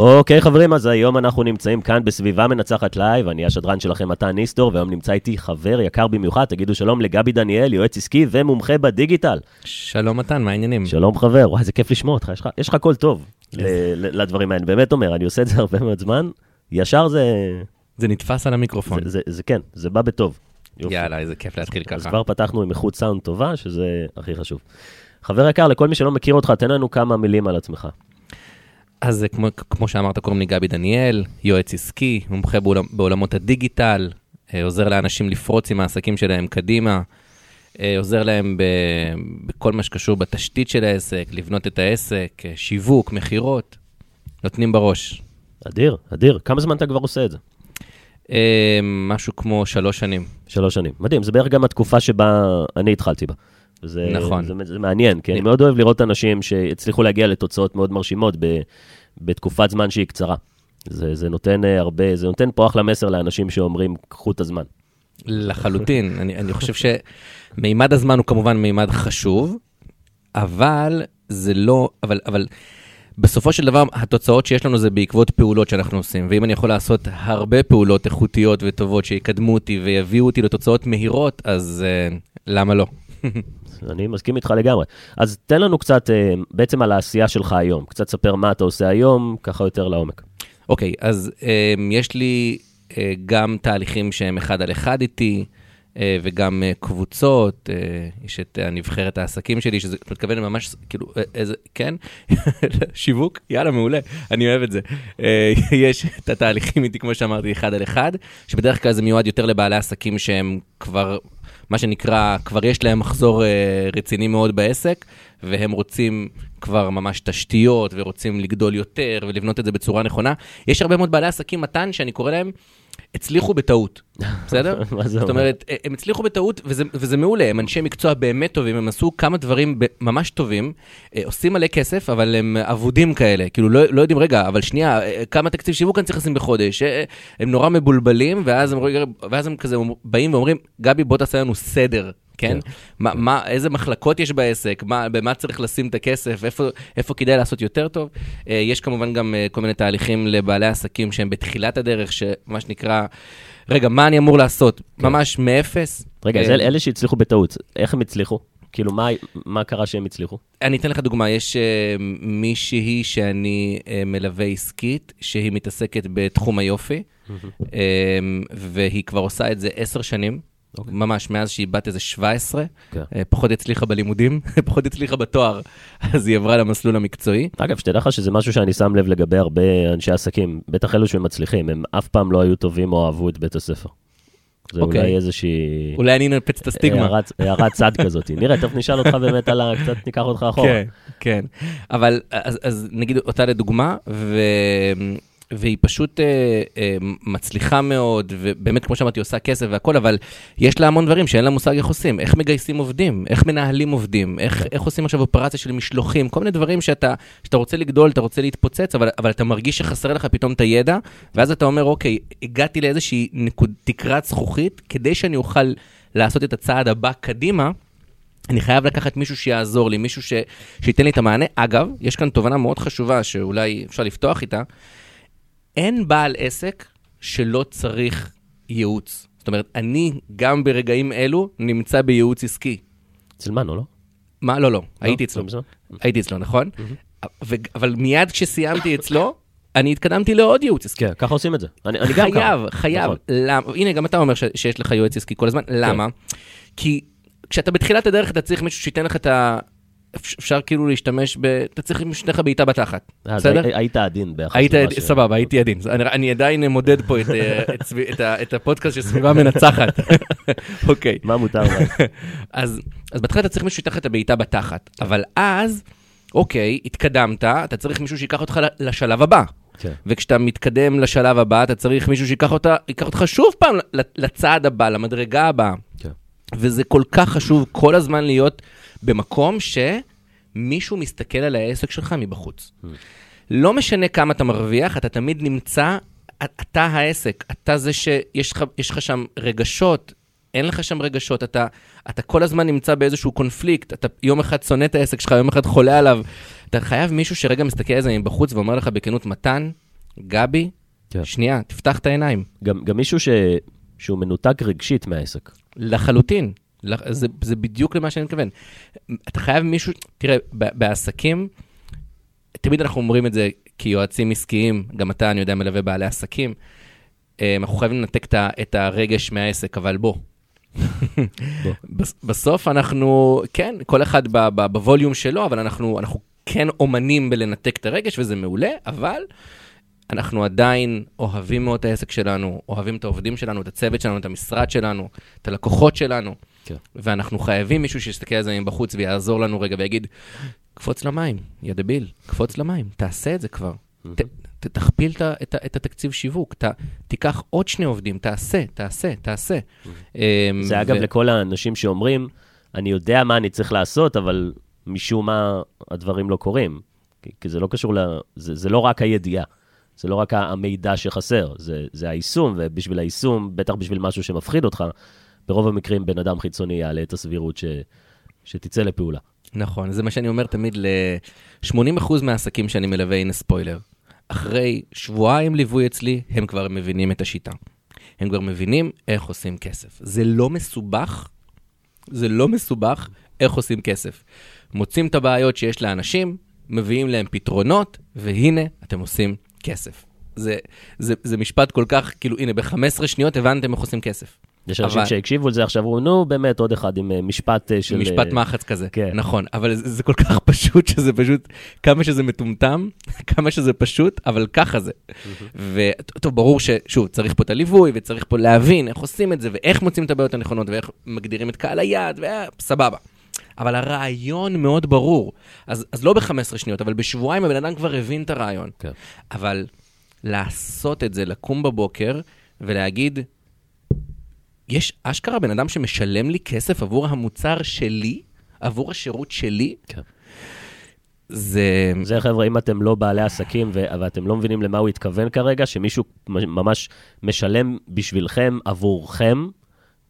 אוקיי, חברים, אז היום אנחנו נמצאים כאן בסביבה מנצחת live, אני השדרן שלכם מתן ניסטור, והיום נמצא איתי חבר יקר במיוחד, תגידו שלום לגבי דניאל, יועץ עסקי ומומחה בדיגיטל. שלום מתן, מה העניינים? שלום חבר, וואי, איזה כיף לשמוע אותך, יש לך- קול טוב לדברים האלה, באמת אומר, אני עושה את זה הרבה מאוד זמן, ישר זה, זה נתפס על המיקרופון. זה, זה, זה כן, זה בא בטוב. יופי. יאללה, איזה כיף להתחיל אז ככה. כבר פתחנו עם איכות סאונד טובה, שזה הכי חשוב. חבר יקר, לכל מי שלא מכיר אותך, תן לנו כמה מילים על עצמך. אז כמו, כמו שאמרת, קוראים לי גבי דניאל, יועץ עסקי, מומחה בעולמ, בעולמות הדיגיטל, אה, עוזר לאנשים לפרוץ עם העסקים שלהם קדימה, אה, עוזר להם ב, בכל מה שקשור בתשתית של העסק, לבנות את העסק, אה, שיווק, מכירות, נותנים בראש. אדיר, אדיר. כמה זמן אתה כבר עושה את זה? משהו כמו שלוש שנים. שלוש שנים. מדהים, זה בערך גם התקופה שבה אני התחלתי בה. זה, נכון. זה, זה מעניין, כי אני מאוד אוהב לראות אנשים שהצליחו להגיע לתוצאות מאוד מרשימות ב, בתקופת זמן שהיא קצרה. זה, זה נותן אה, הרבה, זה נותן פה אחלה מסר לאנשים שאומרים, קחו את הזמן. לחלוטין. אני, אני חושב שמימד הזמן הוא כמובן מימד חשוב, אבל זה לא, אבל, אבל בסופו של דבר התוצאות שיש לנו זה בעקבות פעולות שאנחנו עושים, ואם אני יכול לעשות הרבה פעולות איכותיות וטובות שיקדמו אותי ויביאו אותי לתוצאות מהירות, אז uh, למה לא? אני מסכים איתך לגמרי. אז תן לנו קצת אה, בעצם על העשייה שלך היום. קצת ספר מה אתה עושה היום, ככה יותר לעומק. אוקיי, אז um, יש לי uh, גם תהליכים שהם אחד על אחד איתי, וגם קבוצות, יש את הנבחרת העסקים שלי, שזה, אתה מתכוון ממש, כאילו, איזה, כן? שיווק? יאללה, מעולה, אני אוהב את זה. יש את התהליכים איתי, כמו שאמרתי, אחד על אחד, שבדרך כלל זה מיועד יותר לבעלי עסקים שהם כבר, מה שנקרא, כבר יש להם מחזור uh, רציני מאוד בעסק, והם רוצים כבר ממש תשתיות, ורוצים לגדול יותר, ולבנות את זה בצורה נכונה. יש הרבה מאוד בעלי עסקים, מתן, שאני קורא להם, הצליחו בטעות, בסדר? מה זה זאת אומר? אומרת, אה, הם הצליחו בטעות, וזה, וזה מעולה, הם אנשי מקצוע באמת טובים, הם עשו כמה דברים ממש טובים, אה, עושים מלא כסף, אבל הם אבודים כאלה, כאילו לא, לא יודעים, רגע, אבל שנייה, אה, כמה תקציב שיווק אני צריך לשים בחודש? הם נורא מבולבלים, ואז הם, ואז הם כזה באים ואומרים, גבי, בוא תעשה לנו סדר. כן? כן. מה, מה, איזה מחלקות יש בעסק, מה, במה צריך לשים את הכסף, איפה, איפה כדאי לעשות יותר טוב. אה, יש כמובן גם אה, כל מיני תהליכים לבעלי עסקים שהם בתחילת הדרך, שמה שנקרא, רגע, מה אני אמור לעשות? ממש מאפס. רגע, אז אה, אלה אלה שהצליחו בטעות, איך הם הצליחו? כאילו, מה, מה קרה שהם הצליחו? אני אתן לך דוגמה, יש uh, מישהי שאני uh, מלווה עסקית, שהיא מתעסקת בתחום היופי, um, והיא כבר עושה את זה עשר שנים. אוקיי. ממש, מאז שהיא בת איזה 17, כן. אה, פחות הצליחה בלימודים, פחות הצליחה בתואר, אז היא עברה למסלול המקצועי. אגב, שתדע לך שזה משהו שאני שם לב לגבי הרבה אנשי עסקים, בטח אלו שמצליחים, הם אף פעם לא היו טובים או אהבו את בית הספר. זה אוקיי. אולי איזושהי... אולי אני אנפץ את הסטיגמה. הערת- הערת צד כזאת. נראה, תכף נשאל אותך באמת על ה... קצת ניקח אותך אחורה. כן, כן. אבל אז, אז נגיד אותה לדוגמה, ו... והיא פשוט אה, אה, מצליחה מאוד, ובאמת, כמו שאמרתי, עושה כסף והכל, אבל יש לה המון דברים שאין לה מושג איך עושים. איך מגייסים עובדים, איך מנהלים עובדים, איך, איך עושים עכשיו אופרציה של משלוחים, כל מיני דברים שאתה, שאתה רוצה לגדול, אתה רוצה להתפוצץ, אבל, אבל אתה מרגיש שחסר לך פתאום את הידע, ואז אתה אומר, אוקיי, הגעתי לאיזושהי נקוד, תקרת זכוכית, כדי שאני אוכל לעשות את הצעד הבא קדימה. אני חייב לקחת מישהו שיעזור לי, מישהו ש... שייתן לי את המענה. אגב, יש כאן תובנה מאוד חשובה שאולי אפשר לפתוח איתה. אין בעל עסק שלא צריך ייעוץ. זאת אומרת, אני גם ברגעים אלו נמצא בייעוץ עסקי. אצל מנו, לא? מה? לא, לא, הייתי אצלו. לא? הייתי אצלו, נכון? אבל מיד כשסיימתי אצלו, אני התקדמתי לעוד ייעוץ עסקי. כן, ככה עושים את זה. אני אני גם ככה. חייב, חייב. נכון. למה? הנה, גם אתה אומר ש- שיש לך יועץ עסקי כל הזמן. למה? כי כשאתה בתחילת הדרך, אתה צריך מישהו שייתן לך את ה... אפשר כאילו להשתמש ב... אתה צריך שייתן לך בעיטה בתחת. אז בסדר? הי- היית עדין ביחס היית, סבבה, הייתי עדין. אני, עדיין מודד פה את, אה, הפודקאסט של סביבה מנצחת. אוקיי. מה מותר להם? אז, בהתחלה אתה צריך מישהו שייתן לך את הבעיטה בתחת, אבל אז, אוקיי, התקדמת, אתה צריך מישהו שיקח אותך לשלב הבא. כן. וכשאתה מתקדם לשלב הבא, אתה צריך מישהו שיקח אותה, ייקח אותך שוב פעם לצעד הבא, למדרגה הבאה. כן. וזה כל כך חשוב כל הזמן להיות במקום שמישהו מסתכל על העסק שלך מבחוץ. לא משנה כמה אתה מרוויח, אתה תמיד נמצא, אתה העסק, אתה זה שיש לך, יש לך שם רגשות, אין לך שם רגשות, אתה, אתה כל הזמן נמצא באיזשהו קונפליקט, אתה יום אחד שונא את העסק שלך, יום אחד חולה עליו. אתה חייב מישהו שרגע מסתכל על זה מבחוץ ואומר לך בכנות, מתן, גבי, כן. שנייה, תפתח את העיניים. גם, גם מישהו ש, שהוא מנותק רגשית מהעסק. לחלוטין. זה, זה בדיוק למה שאני מתכוון. אתה חייב מישהו, תראה, בעסקים, תמיד אנחנו אומרים את זה כיועצים עסקיים, גם אתה, אני יודע, מלווה בעלי עסקים, אה, אנחנו חייבים לנתק את הרגש מהעסק, אבל בוא. בוא. בס- בסוף אנחנו, כן, כל אחד בווליום שלו, אבל אנחנו, אנחנו כן אומנים בלנתק את הרגש, וזה מעולה, אבל אנחנו עדיין אוהבים מאוד את העסק שלנו, אוהבים את העובדים שלנו, את הצוות שלנו, את המשרד שלנו, את הלקוחות שלנו, כן. ואנחנו חייבים מישהו שיסתכל על זה מבחוץ ויעזור לנו רגע ויגיד, קפוץ למים, יא דביל, קפוץ למים, תעשה את זה כבר. ת, ת, תכפיל ה- את, את התקציב שיווק, ת, תיקח עוד שני עובדים, תעשה, תעשה, תעשה. אמ, זה אגב ו- לכל האנשים שאומרים, אני יודע מה אני צריך לעשות, אבל משום מה הדברים לא קורים. כי, כי זה לא קשור ל... זה, זה לא רק הידיעה, זה לא רק המידע שחסר, זה, זה היישום, ובשביל היישום, בטח בשביל משהו שמפחיד אותך, ברוב המקרים בן אדם חיצוני יעלה את הסבירות ש, שתצא לפעולה. נכון, זה מה שאני אומר תמיד ל-80% מהעסקים שאני מלווה, הנה ספוילר. אחרי שבועיים ליווי אצלי, הם כבר מבינים את השיטה. הם כבר מבינים איך עושים כסף. זה לא מסובך, זה לא מסובך איך עושים כסף. מוצאים את הבעיות שיש לאנשים, מביאים להם פתרונות, והנה, אתם עושים כסף. זה, זה, זה משפט כל כך, כאילו, הנה, ב-15 שניות הבנתם איך עושים כסף. יש אנשים אבל- שהקשיבו לזה עכשיו, אמרו, נו, באמת, עוד אחד עם אה, משפט אה, של... משפט אה, מחץ כזה. כן. נכון, אבל זה, זה כל כך פשוט, שזה פשוט, כמה שזה מטומטם, כמה שזה פשוט, אבל ככה זה. וטוב, ברור ששוב, צריך פה את הליווי, וצריך פה להבין איך עושים את זה, ואיך מוצאים את הבעיות הנכונות, ואיך מגדירים את קהל היעד, וסבבה. אבל הרעיון מאוד ברור. אז, אז לא ב-15 שניות, אבל בשבועיים הבן אדם כבר הבין את הרעיון. כן. אבל לעשות את זה, לקום בבוקר ולהגיד, יש אשכרה בן אדם שמשלם לי כסף עבור המוצר שלי, עבור השירות שלי, כן. זה... זה חבר'ה, אם אתם לא בעלי עסקים ו- ואתם לא מבינים למה הוא התכוון כרגע, שמישהו ממש משלם בשבילכם, עבורכם,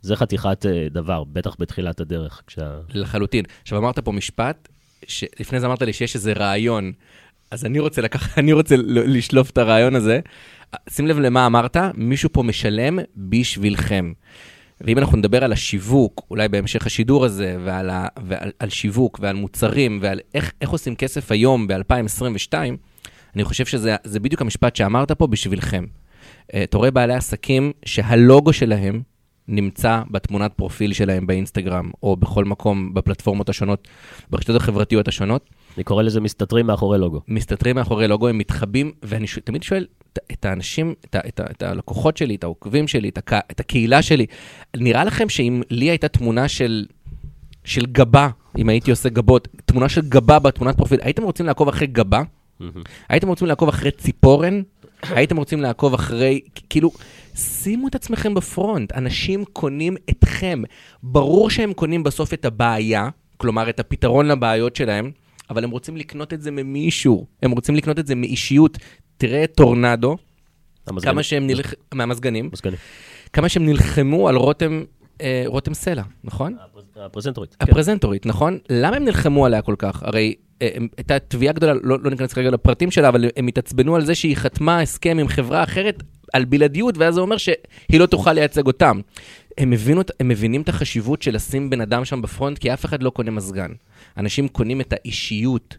זה חתיכת אה, דבר, בטח בתחילת הדרך. כשה... לחלוטין. עכשיו, אמרת פה משפט, שלפני זה אמרת לי שיש איזה רעיון, אז אני רוצה לקחת, אני רוצה לשלוף את הרעיון הזה. שים לב למה אמרת, מישהו פה משלם בשבילכם. ואם אנחנו נדבר על השיווק, אולי בהמשך השידור הזה, ועל, ה, ועל על שיווק ועל מוצרים, ועל איך, איך עושים כסף היום ב-2022, אני חושב שזה זה בדיוק המשפט שאמרת פה בשבילכם. אה, אתה רואה בעלי עסקים שהלוגו שלהם נמצא בתמונת פרופיל שלהם באינסטגרם, או בכל מקום בפלטפורמות השונות, ברשתות החברתיות השונות, אני קורא לזה מסתתרים מאחורי לוגו. מסתתרים מאחורי לוגו, הם מתחבאים, ואני ש... תמיד שואל את, את האנשים, את, ה- את, ה- את הלקוחות שלי, את העוקבים שלי, את, הק... את הקהילה שלי, נראה לכם שאם לי הייתה תמונה של, של גבה, אם הייתי עושה גבות, תמונה של גבה בתמונת פרופיל, הייתם רוצים לעקוב אחרי גבה? הייתם רוצים לעקוב אחרי ציפורן? הייתם רוצים לעקוב אחרי, כאילו, שימו את עצמכם בפרונט, אנשים קונים אתכם. ברור שהם קונים בסוף את הבעיה, כלומר את הפתרון לבעיות שלהם, אבל הם רוצים לקנות את זה ממישהו, הם רוצים לקנות את זה מאישיות. תראה את טורנדו, המזגנים. כמה שהם נלח... מהמזגנים, מזגנים. כמה שהם נלחמו על רותם, אה, רותם סלע, נכון? הפרז- הפרזנטורית. כן. הפרזנטורית, נכון? למה הם נלחמו עליה כל כך? הרי אה, הייתה תביעה גדולה, לא, לא ניכנס כרגע לפרטים שלה, אבל הם התעצבנו על זה שהיא חתמה הסכם עם חברה אחרת על בלעדיות, ואז זה אומר שהיא לא תוכל לייצג אותם. הם, הבינו, הם מבינים את החשיבות של לשים בן אדם שם בפרונט, כי אף אחד לא קונה מזגן. אנשים קונים את האישיות,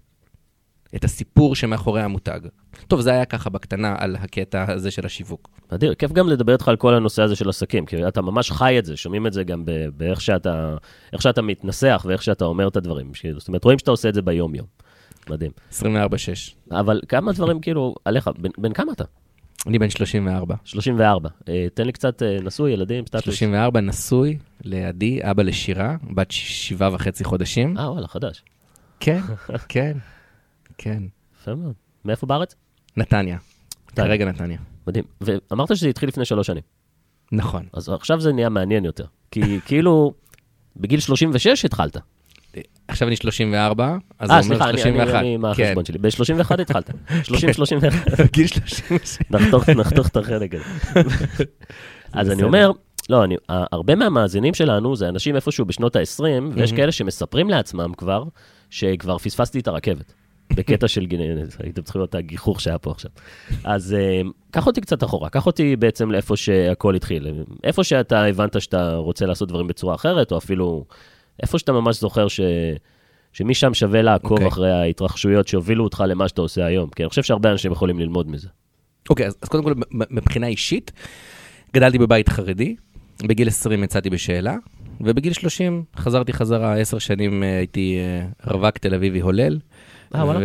את הסיפור שמאחורי המותג. טוב, זה היה ככה בקטנה על הקטע הזה של השיווק. אדיר, כיף גם לדבר איתך על כל הנושא הזה של עסקים, כי אתה ממש חי את זה, שומעים את זה גם באיך שאתה, שאתה מתנסח ואיך שאתה אומר את הדברים. ש- זאת אומרת, רואים שאתה עושה את זה ביום-יום. מדהים. 24-6. אבל כמה דברים כאילו עליך, בן כמה אתה? אני בן 34. 34. אה, תן לי קצת אה, נשוי, ילדים, סטטוס. 34, נשוי, לידי, אבא לשירה, בת שבעה וחצי חודשים. אה, וואלה, חדש. כן, כן, כן. יפה מאוד. מאיפה בארץ? נתניה. כרגע נתניה. מדהים. ואמרת שזה התחיל לפני שלוש שנים. נכון. אז עכשיו זה נהיה מעניין יותר. כי כאילו, בגיל 36 התחלת. עכשיו אני 34, אז אה, זה אומר סליחה, אני- אני- 31. מה כן. החשבון שלי? ב-31 התחלת. 30-31. גיל 36. נחתוך, את החלק הזה. אז אני. אומר, לא, אני, הרבה מהמאזינים שלנו זה אנשים איפשהו בשנות ה-20, ויש כאלה שמספרים לעצמם כבר, שכבר פספסתי את הרכבת. בקטע של, גינ- הייתם צריכים לראות את הגיחוך שהיה פה עכשיו. אז אה, קח אותי קצת אחורה, קח אותי בעצם לאיפה שהכל התחיל. איפה שאתה הבנת שאתה רוצה לעשות דברים בצורה אחרת, או אפילו איפה שאתה ממש זוכר ש... שמשם שווה לעקוב אוקיי. אחרי ההתרחשויות שהובילו אותך למה שאתה עושה היום. כי אני חושב שהרבה אנשים יכולים ללמוד מזה. אוקיי, אז, אז קודם כל, מבחינה אישית, גדלתי בבית חרדי, בגיל 20 יצאתי בשאלה, ובגיל 30 חזרתי חזרה, עשר שנים אה, הייתי אה, רווק תל אביבי הולל. אה, וואלה.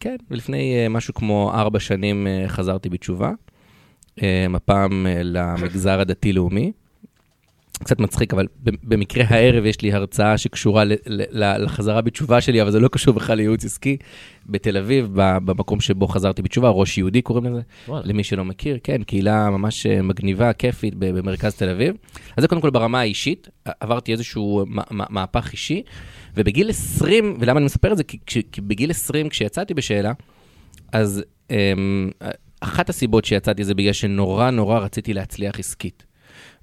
כן, ולפני אה, משהו כמו ארבע שנים חזרתי בתשובה, הפעם למגזר הדתי-לאומי. קצת מצחיק, אבל במקרה הערב יש לי הרצאה שקשורה לחזרה בתשובה שלי, אבל זה לא קשור בכלל לייעוץ עסקי, בתל אביב, במקום שבו חזרתי בתשובה, ראש יהודי קוראים לזה, וואלה. למי שלא מכיר, כן, קהילה ממש אה, מגניבה, כיפית, במרכז תל אביב. אז זה קודם כל ברמה האישית, עברתי איזשהו מהפך אישי, ובגיל 20, ולמה אני מספר את זה? כי, כי בגיל 20, כשיצאתי בשאלה, אז אמ, אחת הסיבות שיצאתי זה בגלל שנורא נורא רציתי להצליח עסקית.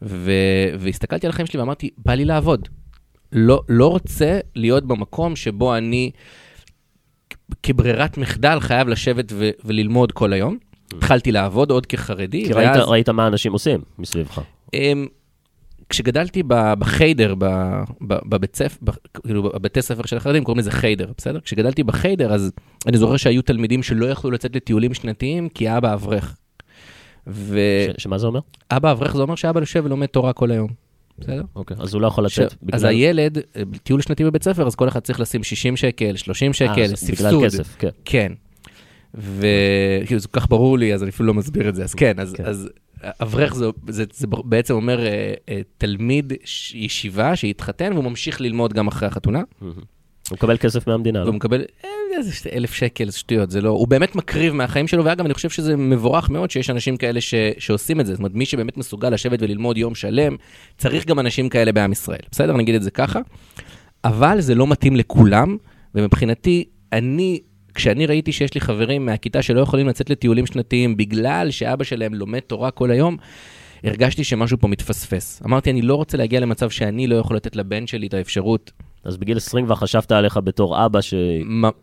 ו... והסתכלתי על החיים שלי ואמרתי, בא לי לעבוד. לא, לא רוצה להיות במקום שבו אני כברירת מחדל חייב לשבת ו... וללמוד כל היום. התחלתי לעבוד עוד כחרדי, כי ראית, ראית מה אנשים עושים מסביבך. אמ, כשגדלתי בחיידר, בבית ספר, כאילו בבתי ספר של החרדים, קוראים לזה חיידר, בסדר? כשגדלתי בחיידר, אז אני זוכר שהיו תלמידים שלא יכלו לצאת לטיולים שנתיים, כי אבא אברך. ואבא ש, שמה זה אומר? אברך זה אומר שאבא יושב ולומד תורה כל היום, בסדר? אוקיי. אז הוא לא יכול לצאת בגלל... אז הילד, אה, טיול שנתי בבית ספר, אז כל אחד צריך לשים 60 שקל, 30 שקל, אה, אז סבסוד. בגלל כסף, כן. כן. וכאילו זה כל כך ברור לי, אז אני אפילו לא מסביר את זה. אז כן, אז, כן. אז אברך זה, זה, זה בעצם אומר אה, תלמיד ישיבה שהתחתן והוא ממשיך ללמוד גם אחרי החתונה. מהמם. הוא מקבל כסף מהמדינה, לא? והוא מקבל אה, איזה אלף שקל, זה שטויות, זה לא, הוא באמת מקריב מהחיים שלו, ואגב, אני חושב שזה מבורך מאוד שיש אנשים כאלה ש, שעושים את זה. זאת אומרת, מי שבאמת מסוגל לשבת וללמוד יום שלם, צריך גם אנשים כאלה בעם ישראל. בסדר, נגיד את זה ככה. אבל זה לא מתאים לכולם, ומבחינתי, אני, כשאני ראיתי שיש לי חברים מהכיתה שלא יכולים לצאת לטיולים שנתיים בגלל שאבא שלהם לומד תורה כל היום, הרגשתי שמשהו פה מתפספס. אמרתי, אני לא רוצה להגיע למצב שאני לא יכול לתת לבן שלי את האפשרות אז בגיל 20 כבר חשבת עליך בתור אבא ש...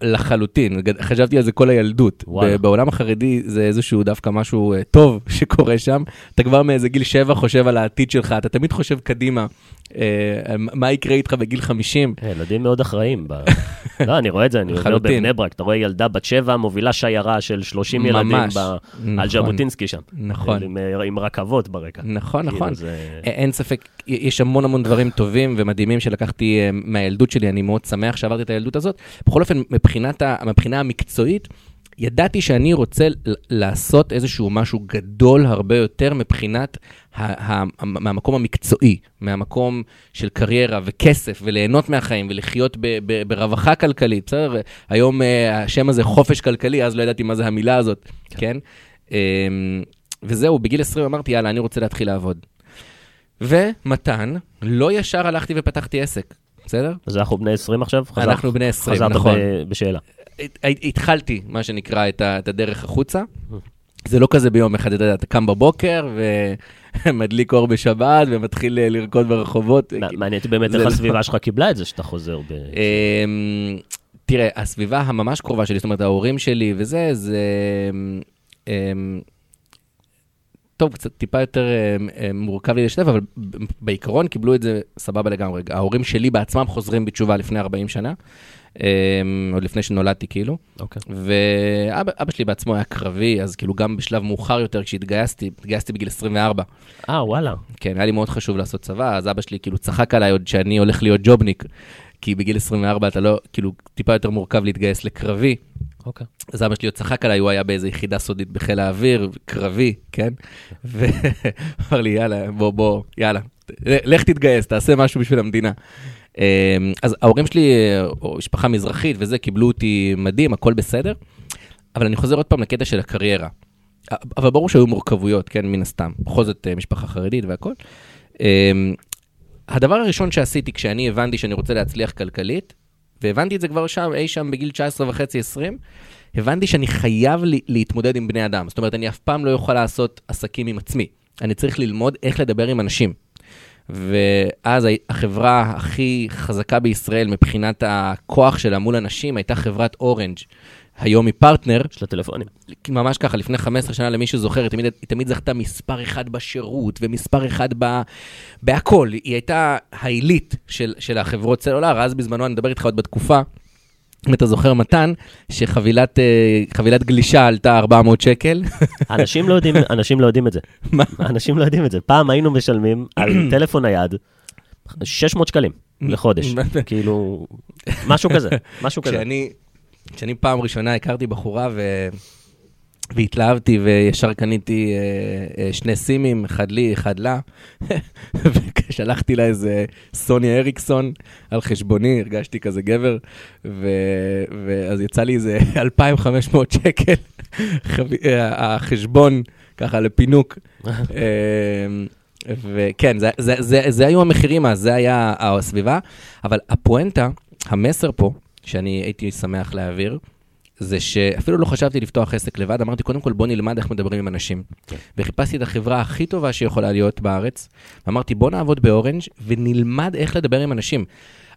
לחלוטין, חשבתי על זה כל הילדות. וואלה. בעולם החרדי זה איזשהו דווקא משהו אה, טוב שקורה שם. אתה כבר מאיזה גיל 7 חושב על העתיד שלך, אתה תמיד חושב קדימה, מה יקרה איתך בגיל 50. אה, ילדים מאוד אחראים. לא, אני רואה את זה, אני לחלוטין. בבני ברק, אתה רואה ילדה בת שבע מובילה שיירה של 30 ילדים ב... על נכון. ז'בוטינסקי שם. נכון. עם, אה, רכבות ברקע. נכון, כאילו, נכון. אין ספק, יש המון המון דברים טובים ומדהימים שלקחתי אה, מהילדות שלי, אני מאוד שמח שעברתי את הילדות הזאת. בכל אופן, מבחינה המקצועית, ידעתי שאני רוצה לעשות איזשהו משהו גדול הרבה יותר מבחינת מהמקום המקצועי, מהמקום של קריירה וכסף וליהנות מהחיים ולחיות ב- ב- ברווחה כלכלית, בסדר? היום אה, השם הזה חופש כלכלי, אז לא ידעתי מה זה המילה הזאת, כן? אמ, וזהו, בגיל 20 אמרתי, יאללה, אני רוצה להתחיל לעבוד. ומתן, לא ישר הלכתי ופתחתי עסק, בסדר? אז אנחנו בני 20 עכשיו? חזר- אנחנו בני 20, חזרת נכון. ב- בשאלה. הת- הת- התחלתי, מה שנקרא, את ה- את הדרך החוצה. זה לא כזה ביום אחד, אתה יודע, אתה קם בבוקר ומדליק אור בשבת ומתחיל אה, לרקוד ברחובות. מע- מעניין באמת איך לא- הסביבה שלך קיבלה את זה שאתה חוזר. אמ, תראה, הסביבה הממש קרובה שלי, זאת אומרת, ההורים שלי וזה, זה... אמ, טוב, קצת טיפה יותר אמ, אמ, מורכב לי לשתף, אבל בעיקרון קיבלו את זה סבבה לגמרי. ההורים שלי בעצמם חוזרים בתשובה לפני 40 שנה, אמ, עוד לפני שנולדתי כאילו. אוקיי. ואבא אבא שלי בעצמו היה קרבי, אז כאילו גם בשלב מאוחר יותר כשהתגייסתי, התגייסתי בגיל 24. אה, וואלה. כן, היה לי מאוד חשוב לעשות צבא, אז אבא שלי כאילו צחק עליי עוד שאני הולך להיות ג'ובניק, כי בגיל 24 אתה לא, כאילו, טיפה יותר מורכב להתגייס לקרבי. אוקיי. אז אבא שלי עוד צחק עליי, הוא היה באיזו יחידה סודית בחיל האוויר, קרבי, כן? ואמר לי, יאללה, בוא, בוא, יאללה, לך תתגייס, תעשה משהו בשביל המדינה. אמ, אז ההורים שלי, אה, משפחה מזרחית וזה, קיבלו אותי מדהים, הכל בסדר, אבל אני חוזר עוד פעם לקטע של הקריירה. אבל ברור שהיו מורכבויות, כן, מן הסתם. בכל זאת, אה, משפחה חרדית והכל. אמ, הדבר הראשון שעשיתי כשאני הבנתי שאני רוצה להצליח כלכלית, והבנתי את זה כבר שם, אי שם בגיל 19 וחצי, 20, הבנתי שאני חייב לי, להתמודד עם בני אדם. זאת אומרת, אני אף פעם לא יכול לעשות עסקים עם עצמי. אני צריך ללמוד איך לדבר עם אנשים. ואז החברה הכי חזקה בישראל מבחינת הכוח שלה מול אנשים הייתה חברת אורנג'. היום היא פרטנר, של הטלפונים. ממש ככה, לפני 15 שנה, למי שזוכר, היא תמיד, היא תמיד זכתה מספר אחד בשירות ומספר אחד ב... בהכל. היא הייתה העילית של, של החברות סלולר, אז בזמנו, אני מדבר איתך עוד בתקופה, אם אתה זוכר, מתן, שחבילת אה, חבילת גלישה עלתה 400 שקל. אנשים לא יודעים, אנשים לא יודעים את זה. מה? אנשים לא יודעים את זה. פעם היינו משלמים על טלפון נייד 600 שקלים לחודש. כאילו, משהו כזה, משהו כזה. כשאני פעם ראשונה הכרתי בחורה ו... והתלהבתי וישר קניתי אה, אה, שני סימים, אחד לי, אחד לה, ושלחתי לה איזה סוני אריקסון על חשבוני, הרגשתי כזה גבר, ו... ואז יצא לי איזה 2,500 שקל. חב... אה, החשבון, ככה לפינוק. אה, וכן, זה, זה, זה, זה היו המחירים אז, זה היה הסביבה, אבל הפואנטה, המסר פה, שאני הייתי שמח להעביר, זה שאפילו לא חשבתי לפתוח עסק לבד, אמרתי, קודם כל בוא נלמד איך מדברים עם אנשים. כן. וחיפשתי את החברה הכי טובה שיכולה להיות בארץ, ואמרתי, בוא נעבוד באורנג' ונלמד איך לדבר עם אנשים.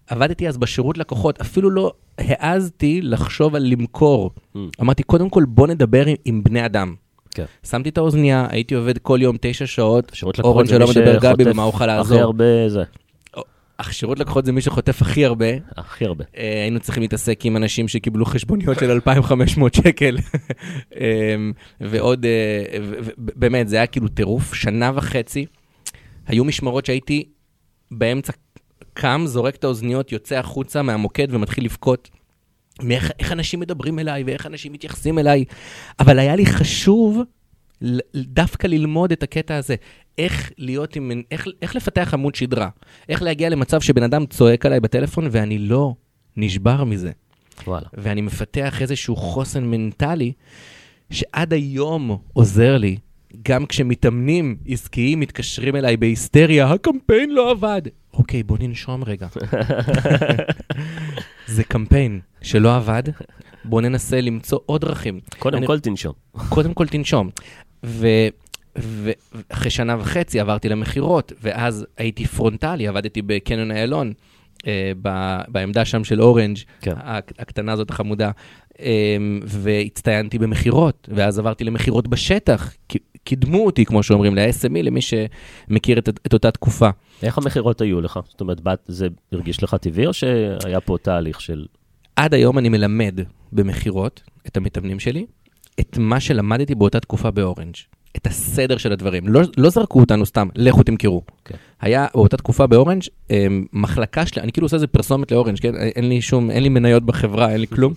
עבדתי אז בשירות לקוחות, אפילו לא העזתי לחשוב על למכור. Mm. אמרתי, קודם כל בוא נדבר עם, עם בני אדם. כן. שמתי את האוזנייה, הייתי עובד כל יום תשע שעות, שירות לקוחות אורן שלא מדבר גבי, במה אוכל הכי לעזור. הרבה זה, אך שירות לקוחות זה מי שחוטף הכי הרבה. הכי הרבה. אה, היינו צריכים להתעסק עם אנשים שקיבלו חשבוניות של 2,500 שקל. אה, ועוד, אה, באמת, זה היה כאילו טירוף, שנה וחצי. היו משמרות שהייתי באמצע קם, זורק את האוזניות, יוצא החוצה מהמוקד ומתחיל לבכות. מאיך איך אנשים מדברים אליי ואיך אנשים מתייחסים אליי. אבל היה לי חשוב דווקא ללמוד את הקטע הזה. איך להיות עם, איך, איך לפתח עמוד שדרה. איך להגיע למצב שבן אדם צועק עליי בטלפון ואני לא נשבר מזה. וואלה. ואני מפתח איזשהו חוסן מנטלי שעד היום עוזר לי, גם כשמתאמנים עסקיים מתקשרים אליי בהיסטריה, הקמפיין לא עבד. אוקיי, בוא ננשום רגע. זה קמפיין שלא עבד, בוא ננסה למצוא עוד דרכים. קודם אני- כל תנשום. קודם כל תנשום. ו- ואחרי שנה וחצי עברתי למכירות, ואז הייתי פרונטלי, עבדתי בקניון איילון, אה, ב- בעמדה שם של אורנג', כן. הק- הקטנה הזאת החמודה, אה, והצטיינתי במכירות, ואז עברתי למכירות בשטח, קידמו אותי, כמו שאומרים, ל-SME, למי שמכיר את, את אותה תקופה. איך המכירות היו לך? זאת אומרת, באת- זה הרגיש לך טבעי, או שהיה פה תהליך של... עד היום אני מלמד במכירות את המתאמנים שלי, את מה שלמדתי באותה תקופה באורנג'. את הסדר של הדברים. לא, לא זרקו אותנו סתם, לכו תמכרו. כן. היה באותה תקופה באורנג' אה, מחלקה שלי, אני כאילו עושה איזה פרסומת לאורנג', כן? אין לי שום, אין לי מניות בחברה, אין לי כלום.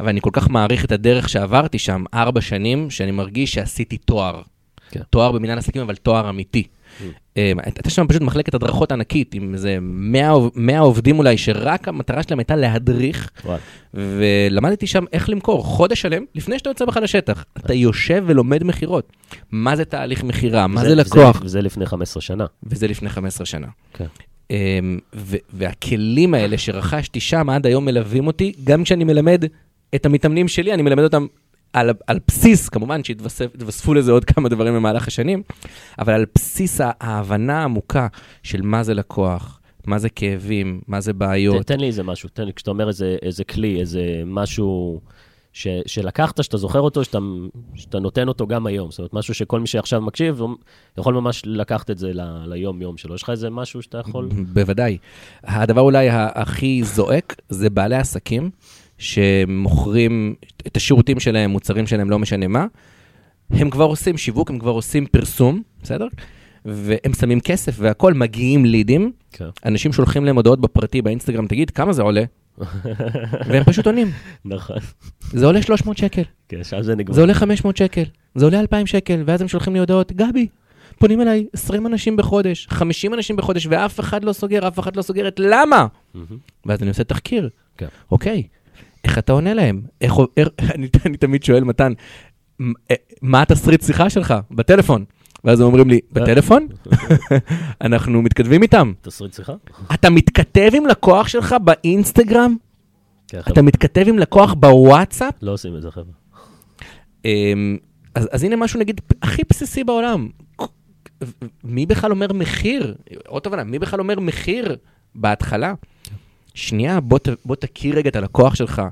אבל אני כל כך מעריך את הדרך שעברתי שם, ארבע שנים, שאני מרגיש שעשיתי תואר. כן. תואר במנהל עסקים, אבל תואר אמיתי. אה, הייתה שם פשוט מחלקת הדרכות ענקית, עם איזה 100, עוב- 100 עובדים אולי, שרק המטרה שלהם הייתה להדריך. ולמדתי שם איך למכור חודש שלם לפני שאתה יוצא בכלל לשטח. אתה יושב ולומד מכירות. מה זה תהליך מכירה, מה זה לקוח, וזה לפני 15 שנה. וזה לפני 15 שנה. כן. אמ, ו- והכלים האלה שרכשתי שם עד היום מלווים אותי, גם כשאני מלמד את המתאמנים שלי, אני מלמד אותם על, על בסיס, כמובן שהתווספו לזה עוד כמה דברים במהלך השנים, אבל על בסיס ההבנה העמוקה של מה זה לקוח, מה זה כאבים, מה זה בעיות. ת- תן לי איזה משהו, תן לי, כשאתה אומר איזה, איזה כלי, איזה משהו ש, שלקחת, שאתה זוכר אותו, שאתה, שאתה נותן אותו גם היום. זאת אומרת, משהו שכל מי שעכשיו מקשיב, יכול ממש לקחת את זה ל, ליום-יום שלו. יש לך איזה משהו שאתה יכול... בוודאי. הדבר אולי הכי זועק זה בעלי עסקים שמוכרים את השירותים שלהם, מוצרים שלהם, לא משנה מה. הם כבר עושים שיווק, הם כבר עושים פרסום, בסדר? והם שמים כסף והכול, מגיעים לידים, כן. אנשים שולחים להם הודעות בפרטי, באינסטגרם, תגיד, כמה זה עולה? והם פשוט עונים, נכון. זה עולה 300 שקל, כן, שם זה נגמר. זה עולה 500 שקל, זה עולה 2,000 שקל, ואז הם שולחים לי הודעות, גבי, פונים אליי 20 אנשים בחודש, 50 אנשים בחודש, ואף אחד לא סוגר, אף אחד לא סוגרת, למה? ואז אני עושה תחקיר. כן. אוקיי, איך אתה עונה להם? איך, איך, אני, אני תמיד שואל, מתן, "מ- אה, מה התסריט שיחה שלך בטלפון? ואז הם אומרים לי, בטלפון? אנחנו מתכתבים איתם. תסריט שיחה? אתה מתכתב עם לקוח שלך באינסטגרם? כן, אתה מתכתב עם לקוח בוואטסאפ? לא עושים את זה, חבר'ה. אמ, אז, אז הנה משהו, נגיד, הכי בסיסי בעולם. מי בכלל אומר מחיר? עוד תובנה, מי בכלל אומר מחיר בהתחלה? שנייה, בוא, ת, בוא תכיר רגע את הלקוח שלך,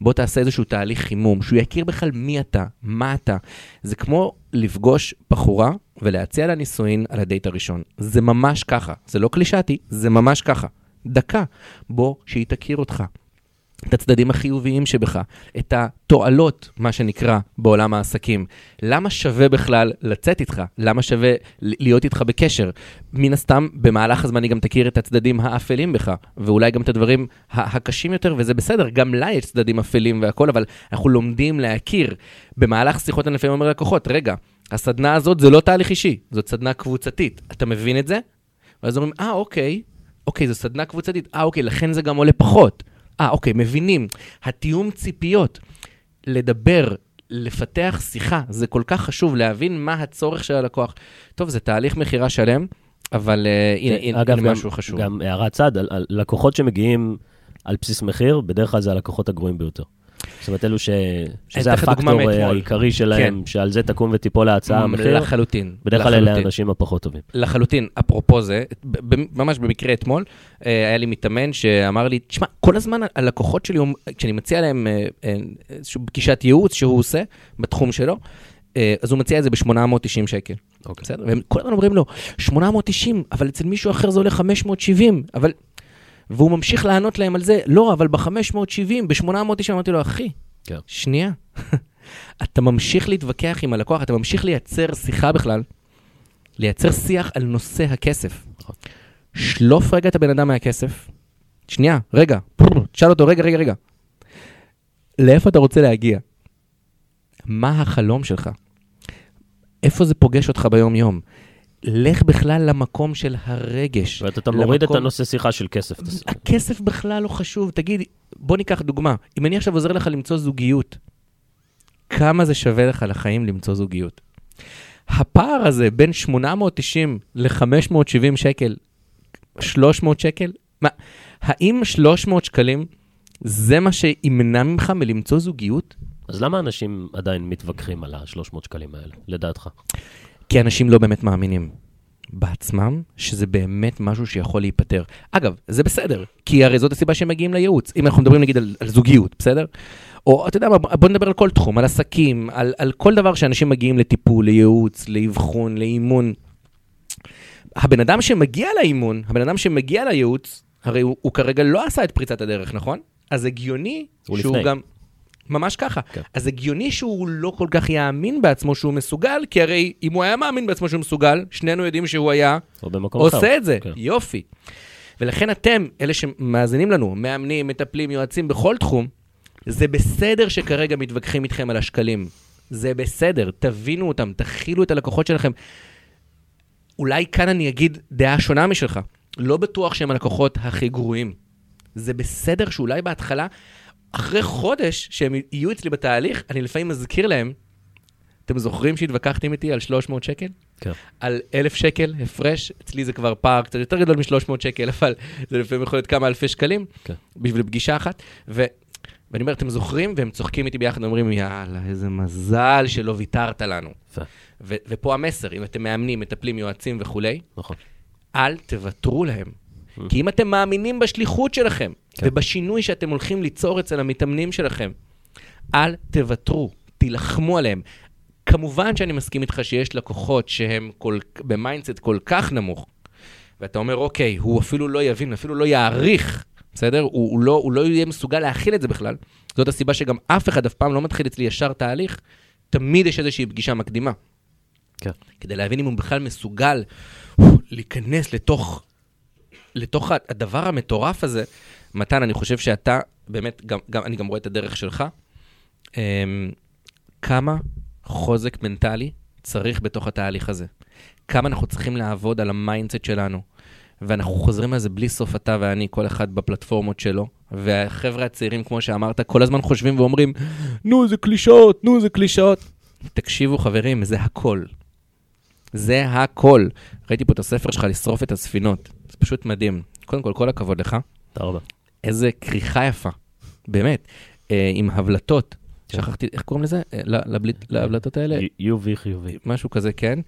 בוא תעשה איזשהו תהליך חימום, שהוא יכיר בכלל מי אתה, מה אתה. זה כמו לפגוש בחורה ולהציע לה נישואין על הדייט הראשון. זה ממש ככה, זה לא קלישאתי, זה ממש ככה. דקה, בוא שהיא תכיר אותך. את הצדדים החיוביים שבך, את התועלות, מה שנקרא, בעולם העסקים. למה שווה בכלל לצאת איתך? למה שווה להיות איתך בקשר? מן הסתם, במהלך הזמן היא גם תכיר את הצדדים האפלים בך, ואולי גם את הדברים הקשים יותר, וזה בסדר, גם לה יש צדדים אפלים והכול, אבל אנחנו לומדים להכיר. במהלך שיחות אני לפעמים אומר ללקוחות, רגע, הסדנה הזאת זה לא תהליך אישי, זאת סדנה קבוצתית. אתה מבין את זה? ואז אומרים, אה, אוקיי, אוקיי, זו סדנה קבוצתית, אה, אוקיי, לכן זה גם עולה פחות. אה, אוקיי, מבינים. התיאום ציפיות, לדבר, לפתח שיחה, זה כל כך חשוב, להבין מה הצורך של הלקוח. טוב, זה תהליך מכירה שלם, אבל uh, הנה, הנה, אגב, הנה גם, משהו חשוב. גם הערת צד, על, על לקוחות שמגיעים על בסיס מחיר, בדרך כלל זה הלקוחות הגרועים ביותר. זאת אומרת, אלו ש... שזה הפקטור מאתמול. העיקרי שלהם, כן. שעל זה תקום ותיפול ההצעה, המחיר, לחלוטין. בדרך כלל אלה. האנשים הפחות טובים. לחלוטין, אפרופו זה, ממש במקרה אתמול, אה, היה לי מתאמן שאמר לי, תשמע, כל הזמן הלקוחות שלי, כשאני מציע להם אה, אה, איזושהי פגישת ייעוץ שהוא עושה בתחום שלו, אה, אז הוא מציע את זה ב-890 שקל. אוקיי. בסדר? והם כל הזמן אומרים לו, 890, אבל אצל מישהו אחר זה עולה 570, אבל... והוא ממשיך לענות להם על זה, לא, אבל ב-570, ב-890, אמרתי לו, אחי, כן. שנייה. אתה ממשיך להתווכח עם הלקוח, אתה ממשיך לייצר שיחה בכלל, לייצר שיח על נושא הכסף. נכון. שלוף רגע את הבן אדם מהכסף. שנייה, רגע, תשאל אותו, רגע, רגע, רגע. לאיפה אתה רוצה להגיע? מה החלום שלך? איפה זה פוגש אותך ביום-יום? לך בכלל למקום של הרגש. ואתה מוריד את למקום- הנושא שיחה של כסף. אתה- הכסף בכלל לא חשוב. תגיד, בוא ניקח דוגמה. אם אני עכשיו עוזר לך למצוא זוגיות, כמה זה שווה לך לחיים למצוא זוגיות? הפער הזה בין 890 ל-570 שקל, 300 שקל, מה, האם 300 שקלים זה מה שימנע ממך מלמצוא זוגיות? אז למה אנשים עדיין מתווכחים על ה-300 שקלים האלה, לדעתך? כי אנשים לא באמת מאמינים בעצמם שזה באמת משהו שיכול להיפתר. אגב, זה בסדר, כי הרי זאת הסיבה שהם מגיעים לייעוץ. אם אנחנו מדברים נגיד על, על זוגיות, בסדר? או אתה יודע מה, בוא נדבר על כל תחום, על עסקים, על, על כל דבר שאנשים מגיעים לטיפול, לייעוץ, לאבחון, לאימון. הבן אדם שמגיע לאימון, הבן אדם שמגיע לייעוץ, הרי הוא, הוא כרגע לא עשה את פריצת הדרך, נכון? אז הגיוני הוא שהוא לפני. גם... ממש ככה. כן. אז הגיוני שהוא לא כל כך יאמין בעצמו שהוא מסוגל, כי הרי אם הוא היה מאמין בעצמו שהוא מסוגל, שנינו יודעים שהוא היה במקום אחר. עושה את זה. כן. יופי. ולכן אתם, אלה שמאזינים לנו, מאמנים, מטפלים, יועצים בכל תחום, זה בסדר שכרגע מתווכחים איתכם על השקלים. זה בסדר, תבינו אותם, תכילו את הלקוחות שלכם. אולי כאן אני אגיד דעה שונה משלך. לא בטוח שהם הלקוחות הכי גרועים. זה בסדר שאולי בהתחלה, אחרי חודש שהם יהיו אצלי בתהליך, אני לפעמים מזכיר להם, אתם זוכרים שהתווכחתם איתי על 300 שקל? כן. על אלף שקל הפרש, אצלי זה כבר פער קצת יותר גדול מ-300 שקל, אבל זה לפעמים יכול להיות כמה אלפי שקלים כן. בשביל פגישה אחת. ו... ואני אומר, אתם זוכרים? והם צוחקים איתי ביחד, אומרים, יאללה, איזה מזל שלא ויתרת לנו. ו- ופה המסר, אם אתם מאמנים, מטפלים, יועצים וכולי, נכון. אל תוותרו להם. כי אם אתם מאמינים בשליחות שלכם, כן. ובשינוי שאתם הולכים ליצור אצל המתאמנים שלכם, אל תוותרו, תילחמו עליהם. כמובן שאני מסכים איתך שיש לקוחות שהם כל, ב mindset כל כך נמוך, ואתה אומר, אוקיי, הוא אפילו לא יבין, אפילו לא יעריך, בסדר? הוא, הוא, לא, הוא לא יהיה מסוגל להכיל את זה בכלל. זאת הסיבה שגם אף אחד אף פעם לא מתחיל אצלי ישר תהליך, תמיד יש איזושהי פגישה מקדימה. כן. כדי להבין אם הוא בכלל מסוגל להיכנס לתוך, לתוך הדבר המטורף הזה. מתן, אני חושב שאתה, באמת, גם, גם, אני גם רואה את הדרך שלך. אמ, כמה חוזק מנטלי צריך בתוך התהליך הזה. כמה אנחנו צריכים לעבוד על ה mindset שלנו. ואנחנו חוזרים על זה בלי סוף, אתה ואני, כל אחד בפלטפורמות שלו. והחבר'ה הצעירים, כמו שאמרת, כל הזמן חושבים ואומרים, נו, זה קלישאות, נו, זה קלישאות. תקשיבו, חברים, זה הכל. זה הכל. ראיתי פה את הספר שלך, לשרוף את הספינות. זה פשוט מדהים. קודם כל, כל הכבוד לך. תודה רבה. איזה כריכה יפה, באמת, אה, עם הבלטות. כן. שכחתי, איך קוראים לזה? אה, להבלטות האלה? UV חיובי. משהו כזה, כן.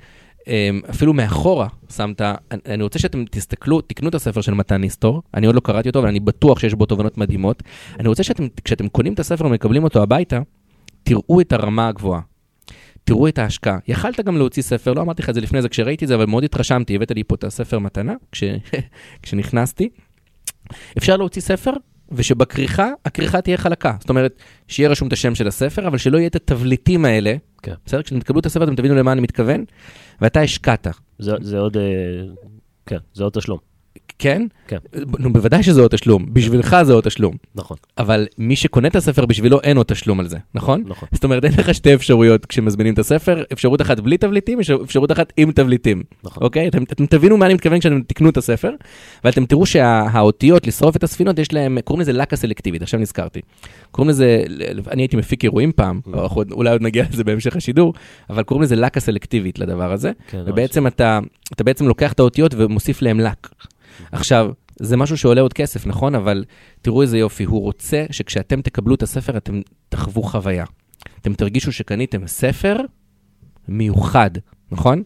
אמ, אפילו מאחורה שמת, אני- אני רוצה שאתם תסתכלו, תקנו את הספר של מתן ניסטור, אני עוד לא קראתי אותו, אבל אני בטוח שיש בו תובנות מדהימות. אני רוצה שאתם, כשאתם קונים את הספר ומקבלים אותו הביתה, תראו את הרמה הגבוהה. תראו את ההשקעה. יכלת גם להוציא ספר, לא אמרתי לך את זה לפני זה כשראיתי את זה, אבל מאוד התרשמתי, הבאת לי פה את הספר מתנה, כש, כשנכנסתי. אפשר להוציא ספר, ושבכריכה, הכריכה תהיה חלקה. זאת אומרת, שיהיה רשום את השם של הספר, אבל שלא יהיה את התבליטים האלה. כן. בסדר? כשאתם תקבלו את הספר אתם תבינו למה אני מתכוון, ואתה השקעת. זה, זה עוד... אה, כן, זה עוד תשלום. כן? כן. נו, בוודאי שזה עוד תשלום. בשבילך זה עוד תשלום. נכון, אבל מי שקונה את הספר בשבילו אין עוד תשלום על זה, נכון? נכון. זאת אומרת, אין לך שתי אפשרויות כשמזמינים את הספר, אפשרות אחת בלי תבליטים, אפשר- אפשרות אחת עם תבליטים, נכון. אוקיי? אתם, אתם תבינו מה אני מתכוון כשאתם תקנו את הספר, ואתם תראו שהאותיות לשרוף את הספינות, יש להם, קוראים לזה לקה סלקטיבית, עכשיו נזכרתי. קוראים לזה, אני הייתי מפיק אירועים פעם, עוד- אולי עוד נגיע לזה בהמשך השידור, אבל קוראים לזה לקה סלקטיבית לדבר הזה, כן, ובעצם אתה, אתה בעצם לוקח את האותיות ומוסיף להם לק. עכשיו, זה משהו שעולה עוד כסף, נכון? אבל תראו איזה יופי, הוא רוצה שכשאתם תקבלו את הספר, אתם תחוו חוויה. אתם תרגישו שקניתם ספר מיוחד, נכון?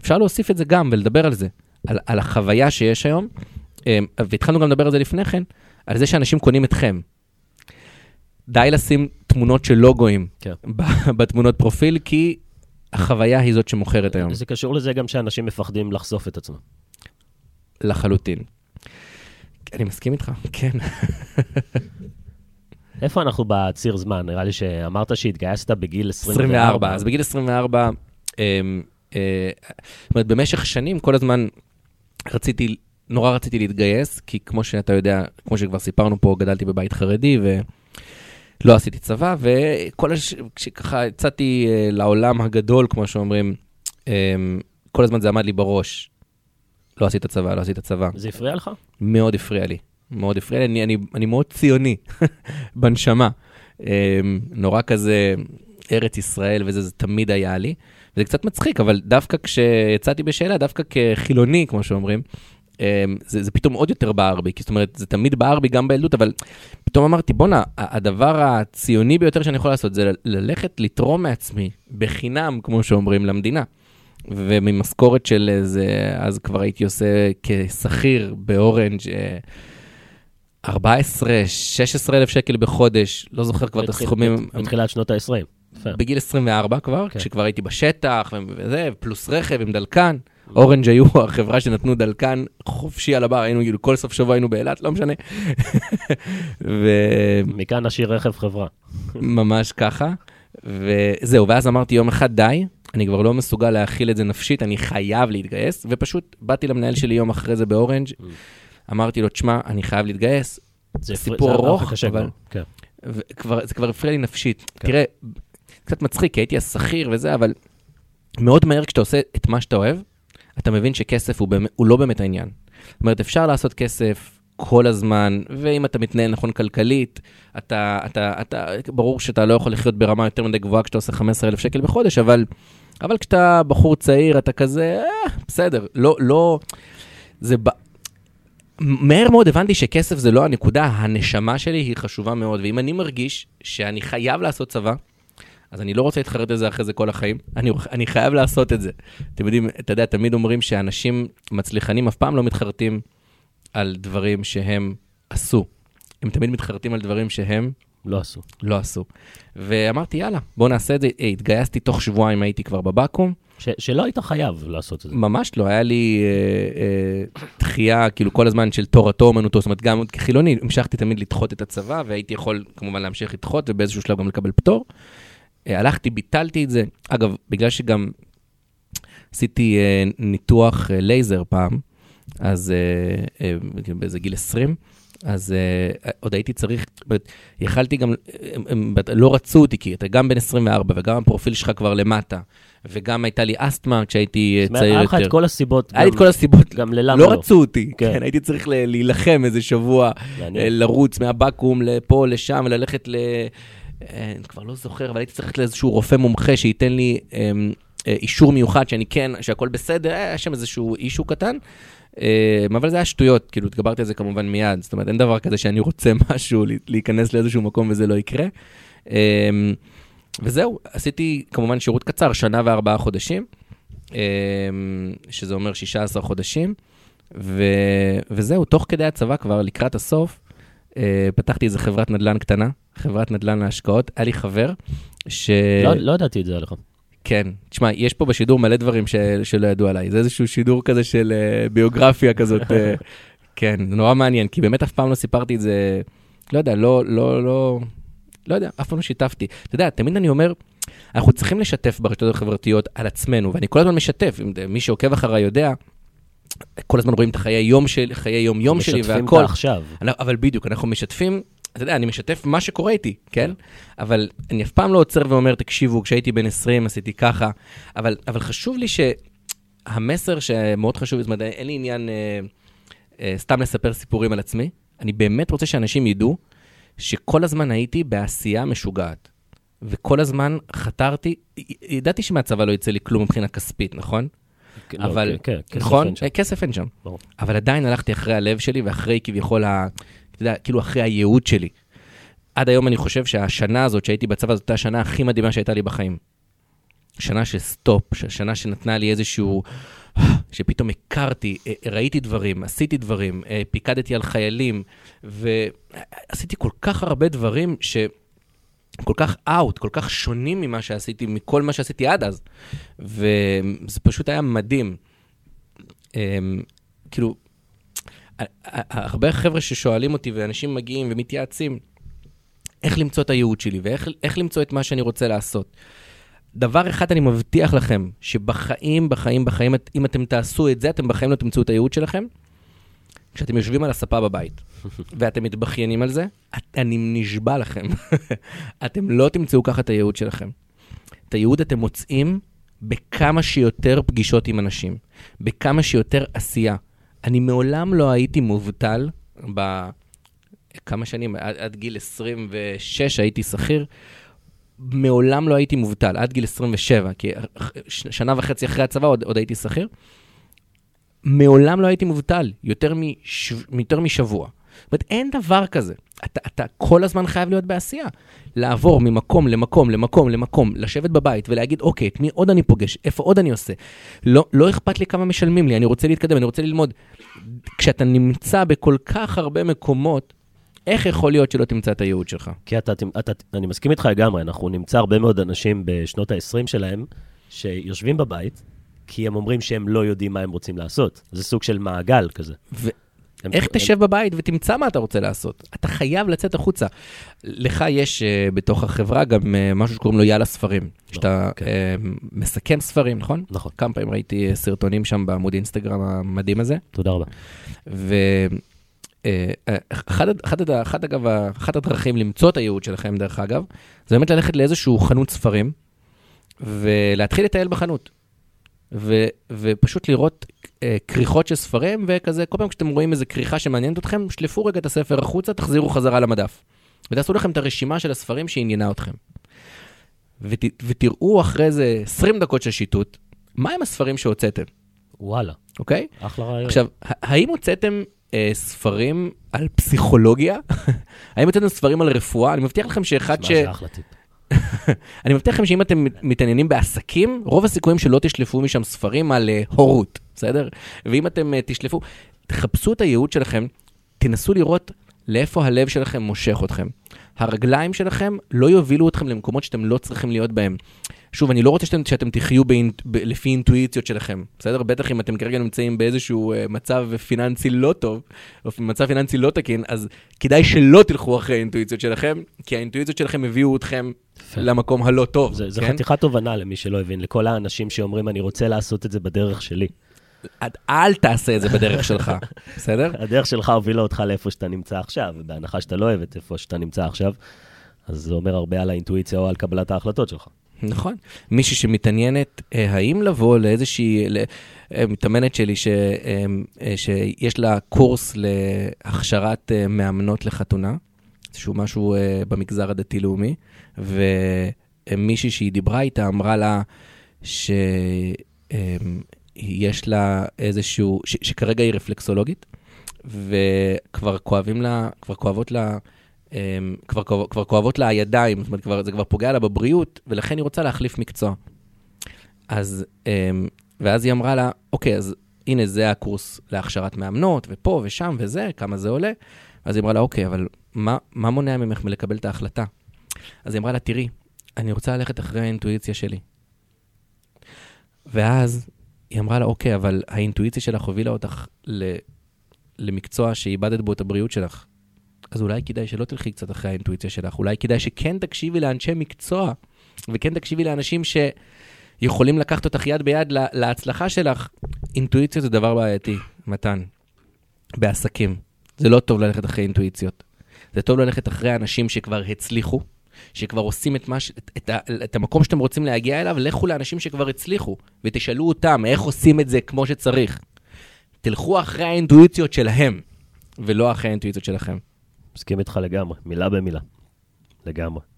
אפשר להוסיף את זה גם ולדבר על זה, על, על החוויה שיש היום, אמ, והתחלנו גם לדבר על זה לפני כן, על זה שאנשים קונים אתכם. די לשים תמונות של לוגוים כן. בתמונות פרופיל, כי החוויה היא זאת שמוכרת היום, זה קשור לזה גם שאנשים מפחדים לחשוף את עצמם. לחלוטין. אני מסכים איתך, כן. איפה אנחנו בציר זמן? נראה לי שאמרת שהתגייסת בגיל 24. 24, אז בגיל 24, אמ, אה, זאת אומרת, במשך שנים כל הזמן רציתי, נורא רציתי להתגייס, כי כמו שאתה יודע, כמו שכבר סיפרנו פה, גדלתי בבית חרדי ולא עשיתי צבא, וכל הש... כשככה יצאתי אה, לעולם הגדול, כמו שאומרים, אמ, כל הזמן זה עמד לי בראש. לא עשית צבא, לא עשית צבא. זה הפריע לך? מאוד הפריע לי. מאוד הפריע לי, אני, אני, אני מאוד ציוני בנשמה. Um, נורא כזה ארץ ישראל וזה, זה תמיד היה לי. וזה קצת מצחיק, אבל דווקא כשיצאתי בשאלה, דווקא כחילוני, כמו שאומרים, um, זה, זה פתאום עוד יותר בער בי. כי זאת אומרת, זה תמיד בער בי גם בילדות, אבל פתאום אמרתי, בואנה, הדבר הציוני ביותר שאני יכול לעשות זה ללכת לתרום מעצמי בחינם, כמו שאומרים, למדינה. וממשכורת של איזה, אז כבר הייתי עושה כשכיר באורנג' אה, 14, 16 אלף שקל בחודש, לא זוכר כבר את הסכומים. בתחילת שנות ה-20. יפה. בגיל 24 כבר, כן. כשכבר הייתי בשטח וזה, פלוס רכב עם דלקן. אורנג' היו החברה שנתנו דלקן חופשי על הבר, היינו כאילו כל סוף שבוע היינו באילת, לא משנה. מכאן נשאיר רכב חברה. וממש ככה. וזהו, ואז אמרתי יום אחד די, אני כבר לא מסוגל להכיל את זה נפשית, אני חייב להתגייס, ופשוט באתי למנהל שלי יום אחרי זה באורנג', אמרתי לו, תשמע, אני חייב להתגייס, זה סיפור ארוך, אבל- כבר. כן. וכבר, זה כבר הפריע לי נפשית. כן. תראה, קצת מצחיק, כי הייתי השכיר וזה, אבל מאוד מהר כשאתה עושה את מה שאתה אוהב, אתה מבין שכסף הוא, באמת, הוא לא באמת העניין. זאת אומרת, אפשר לעשות כסף כל הזמן, ואם אתה מתנהל נכון כלכלית, אתה, אתה, אתה, ברור שאתה לא יכול לחיות ברמה יותר מדי גבוהה כשאתה עושה 15,000 שקל בחודש, אבל, אבל כשאתה בחור צעיר, אתה כזה, אה, בסדר, לא, לא, זה, ב... מהר מאוד הבנתי שכסף זה לא הנקודה, הנשמה שלי היא חשובה מאוד, ואם אני מרגיש שאני חייב לעשות צבא, אז אני לא רוצה להתחרט על זה אחרי זה כל החיים, אני, אני חייב לעשות את זה. אתם יודעים, אתה יודע, תמיד אומרים שאנשים מצליחנים אף פעם לא מתחרטים על דברים שהם עשו. הם תמיד מתחרטים על דברים שהם לא עשו. לא עשו. ואמרתי, יאללה, בוא נעשה את זה. אה, התגייסתי תוך שבועיים, הייתי כבר בבקו"ם. ש- שלא היית חייב לעשות את זה. ממש לא, היה לי אה, אה, דחייה, כאילו כל הזמן של תורתו אומנותו, זאת אומרת, גם כחילוני המשכתי תמיד לדחות את הצבא, והייתי יכול כמובן להמשיך לדחות, ובאיזשהו שלב גם לקבל פטור. אה, הלכתי, ביטלתי את זה. אגב, בגלל שגם עשיתי אה, ניתוח אה, לייזר פעם, אז אה, אה, באיזה גיל 20, אז אה, עוד הייתי צריך, יכלתי גם, הם, הם, לא רצו אותי, כי אתה גם בן 24 וגם הפרופיל שלך כבר למטה, וגם הייתה לי אסתמה כשהייתי אה, זאת אומרת, צעיר היה לך יותר. את כל הסיבות. היה לי את כל הסיבות, גם ללמה לא לא. רצו אותי, כן. כן, הייתי צריך ל- להילחם איזה שבוע, מעניין. אה, לרוץ מהבקו"ם לפה, לשם, וללכת ל... אני כבר לא זוכר, אבל הייתי צריך ללכת לאיזשהו רופא מומחה שייתן לי אמ, אישור מיוחד שאני כן, שהכל בסדר, היה שם איזשהו אישו קטן. אה, אבל זה היה שטויות, כאילו התגברתי על זה כמובן מיד, זאת אומרת אין דבר כזה שאני רוצה משהו, להיכנס לאיזשהו מקום וזה לא יקרה. אה, וזהו, עשיתי כמובן שירות קצר, שנה וארבעה חודשים. שזה אומר 16 חודשים, ו, וזהו, תוך כדי הצבא כבר, לקראת הסוף, אה, פתחתי איזה חברת נדל"ן קטנה, חברת נדל"ן להשקעות. היה לי חבר ש... לא, לא ידעתי את זה עליך. כן, תשמע, יש פה בשידור מלא דברים ש... שלא ידעו עליי. זה איזשהו שידור כזה של uh, ביוגרפיה כזאת. uh, כן, זה נורא מעניין, כי באמת אף פעם לא סיפרתי את זה, לא יודע, לא, לא, לא, לא יודע, אף פעם לא שיתפתי. אתה יודע, תמיד אני אומר, אנחנו צריכים לשתף ברשתות החברתיות על עצמנו, ואני כל הזמן משתף, מי שעוקב אחריי יודע, כל הזמן רואים את החיי יום שלי, חיי יום-יום שלי והכל. משתפים את עכשיו. אבל בדיוק, אנחנו משתפים, אתה יודע, אני משתף מה שקורה איתי, כן? אבל אני אף פעם לא עוצר ואומר, תקשיבו, כשהייתי בן 20 עשיתי ככה, אבל, אבל חשוב לי שהמסר שמאוד חשוב, זאת אומרת, אין לי עניין אה, אה, סתם לספר סיפורים על עצמי, אני באמת רוצה שאנשים ידעו שכל הזמן הייתי בעשייה משוגעת. וכל הזמן חתרתי, ידעתי שמהצבא לא יצא לי כלום מבחינה כספית, נכון? לא, אבל, כן, כן, נכון? כסף אין שם. כסף אין שם. ברור. אבל עדיין הלכתי אחרי הלב שלי ואחרי כביכול, ה... אתה יודע, כאילו אחרי הייעוד שלי. עד היום אני חושב שהשנה הזאת שהייתי בצבא, זאת הייתה השנה הכי מדהימה שהייתה לי בחיים. שנה של סטופ, שנה שנתנה לי איזשהו... שפתאום הכרתי, אה, ראיתי דברים, עשיתי דברים, אה, פיקדתי על חיילים, ועשיתי כל כך הרבה דברים ש... כל כך אאוט, כל כך שונים ממה שעשיתי, מכל מה שעשיתי עד אז. וזה פשוט היה מדהים. אמ, כאילו, הרבה חבר'ה ששואלים אותי, ואנשים מגיעים ומתייעצים, איך למצוא את הייעוד שלי, ואיך איך למצוא את מה שאני רוצה לעשות. דבר אחד אני מבטיח לכם, שבחיים, בחיים, בחיים, אם אתם תעשו את זה, אתם בחיים לא תמצאו את הייעוד שלכם. כשאתם יושבים על הספה בבית, ואתם מתבכיינים על זה, את- אני נשבע לכם, אתם לא תמצאו ככה את הייעוד שלכם. את הייעוד אתם מוצאים בכמה שיותר פגישות עם אנשים, בכמה שיותר עשייה. אני מעולם לא הייתי מובטל ב... כמה שנים? עד, עד גיל 26 הייתי שכיר. מעולם לא הייתי מובטל, עד גיל 27, כי שנה וחצי אחרי הצבא עוד, עוד הייתי שכיר. מעולם לא הייתי מובטל, יותר, מש... יותר משבוע. זאת אומרת, אין דבר כזה. אתה, אתה כל הזמן חייב להיות בעשייה. לעבור ממקום למקום, למקום, למקום, לשבת בבית ולהגיד, אוקיי, את מי עוד אני פוגש? איפה עוד אני עושה? לא, לא אכפת לי כמה משלמים לי, אני רוצה להתקדם, אני רוצה ללמוד. כשאתה נמצא בכל כך הרבה מקומות, איך יכול להיות שלא תמצא את הייעוד שלך? כי אתה, אתה, אני מסכים איתך לגמרי, אנחנו נמצא הרבה מאוד אנשים בשנות ה-20 שלהם, שיושבים בבית, כי הם אומרים שהם לא יודעים מה הם רוצים לעשות. זה סוג של מעגל כזה. ו- איך תשב בבית ותמצא מה אתה רוצה לעשות? אתה חייב לצאת החוצה. לך יש uh, בתוך החברה גם uh, משהו שקוראים לו יאללה ספרים. שאתה כן. uh, מסכם ספרים, נכון? נכון, כמה פעמים ראיתי אה, סרטונים שם בעמוד אינסטגרם המדהים הזה. תודה רבה. ואחת אגב, אחת הדרכים למצוא את הייעוד שלכם, דרך אגב, זה באמת ללכת לאיזשהו חנות ספרים, ולהתחיל לטייל בחנות. ו, ופשוט לראות אה, כריכות של ספרים, וכזה, כל פעם כשאתם רואים איזה כריכה שמעניינת אתכם, שלפו רגע את הספר החוצה, תחזירו חזרה למדף. ותעשו לכם את הרשימה של הספרים שעניינה אתכם. ות, ותראו אחרי איזה 20 דקות של שיטוט, מהם הספרים שהוצאתם, וואלה, אוקיי? אחלה רעיון. עכשיו, האם הוצאתם אה, ספרים על פסיכולוגיה? האם הוצאתם ספרים על רפואה? אני מבטיח לכם שאחד ש... זה אחלה טיפ. אני מבטיח לכם שאם אתם מתעניינים בעסקים, רוב הסיכויים שלא תשלפו משם ספרים על אה, הורות, בסדר? ואם אתם אה, תשלפו, תחפשו את הייעוד שלכם, תנסו לראות לאיפה הלב שלכם מושך אתכם. הרגליים שלכם לא יובילו אתכם למקומות שאתם לא צריכים להיות בהם. שוב, אני לא רוצה שאתם, שאתם תחיו באינט, ב, לפי אינטואיציות שלכם, בסדר? בטח אם אתם כרגע נמצאים באיזשהו uh, מצב פיננסי לא טוב, או מצב פיננסי לא תקין, אז כדאי שלא תלכו אחרי האינטואיציות שלכם, כי האינטואיציות שלכם הביאו אתכם יפה. למקום הלא טוב. זה, זה כן? חתיכת תובנה למי שלא הבין, לכל האנשים שאומרים, אני רוצה לעשות את זה בדרך שלי. אל- אל תעשה את זה בדרך שלך, בסדר? הדרך שלך הובילה אותך לאיפה שאתה נמצא עכשיו, ובהנחה שאתה לא אוהב את איפה שאתה נמצא עכשיו, אז זה אומר הרבה על האינטואיציה או על קבלת ההחלטות שלך. נכון. מישהי שמתעניינת, אה, האם לבוא לאיזושהי, אה, מתאמנת שלי ש, אה, שיש לה קורס להכשרת מאמנות לחתונה, איזשהו משהו אה, במגזר הדתי-לאומי, ומישהי שהיא דיברה איתה אמרה לה שיש לה איזשהו, ש, שכרגע היא רפלקסולוגית, וכבר כואבים לה, כבר כואבות לה אמ, כבר, כואב- כבר כואבות לה הידיים, זאת אומרת, כבר, זה כבר פוגע לה בבריאות, ולכן היא רוצה להחליף מקצוע. אז, אמ, ואז היא אמרה לה, אוקיי, אז הנה, זה הקורס להכשרת מאמנות, ופה ושם וזה, כמה זה עולה. אז היא אמרה לה, אוקיי, אבל מה, מה מונע ממך מלקבל את ההחלטה? אז היא אמרה לה, תראי, אני רוצה ללכת אחרי האינטואיציה שלי. ואז היא אמרה לה, אוקיי, אבל האינטואיציה שלך הובילה אותך ל... למקצוע שאיבדת בו את הבריאות שלך. אז אולי כדאי שלא תלכי קצת אחרי האינטואיציה שלך, אולי כדאי שכן תקשיבי לאנשי מקצוע, וכן תקשיבי לאנשים שיכולים לקחת אותך יד ביד לה, להצלחה שלך. אינטואיציה זה דבר בעייתי, מתן, בעסקים. זה לא טוב ללכת אחרי אינטואיציות. זה טוב ללכת אחרי אנשים שכבר הצליחו, שכבר עושים את, מש, את, את, את המקום שאתם רוצים להגיע אליו, לכו לאנשים שכבר הצליחו, ותשאלו אותם איך עושים את זה כמו שצריך. תלכו אחרי האינטואיציות שלהם, ולא אחרי האינטואיציות שלכם. מסכים איתך לגמרי, מילה במילה. לגמרי.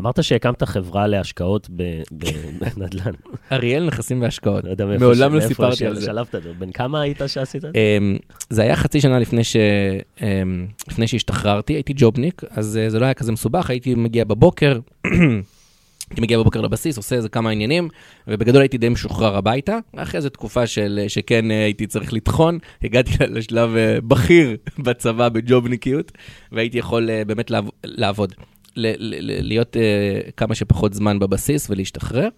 אמרת שהקמת חברה להשקעות בנדל"ן. אריאל נכסים והשקעות. לא יודע מאיפה מעולם לא סיפרתי על זה. שלפת את זה. בן כמה היית שעשית? את זה? אמ, זה היה חצי שנה לפני, ש... אמ, לפני שהשתחררתי, הייתי ג'ובניק, אז אה, זה לא היה כזה מסובך, הייתי מגיע בבוקר, הייתי מגיע בבוקר לבסיס, עושה איזה כמה עניינים, ובגדול הייתי די משוחרר הביתה. אחרי איזו תקופה של, שכן אה, הייתי צריך לטחון, הגעתי לשלב אה, בכיר בצבא בג'ובניקיות, והייתי יכול אה, באמת לעב- לעבוד, להיות אה, כמה שפחות זמן בבסיס ולהשתחרר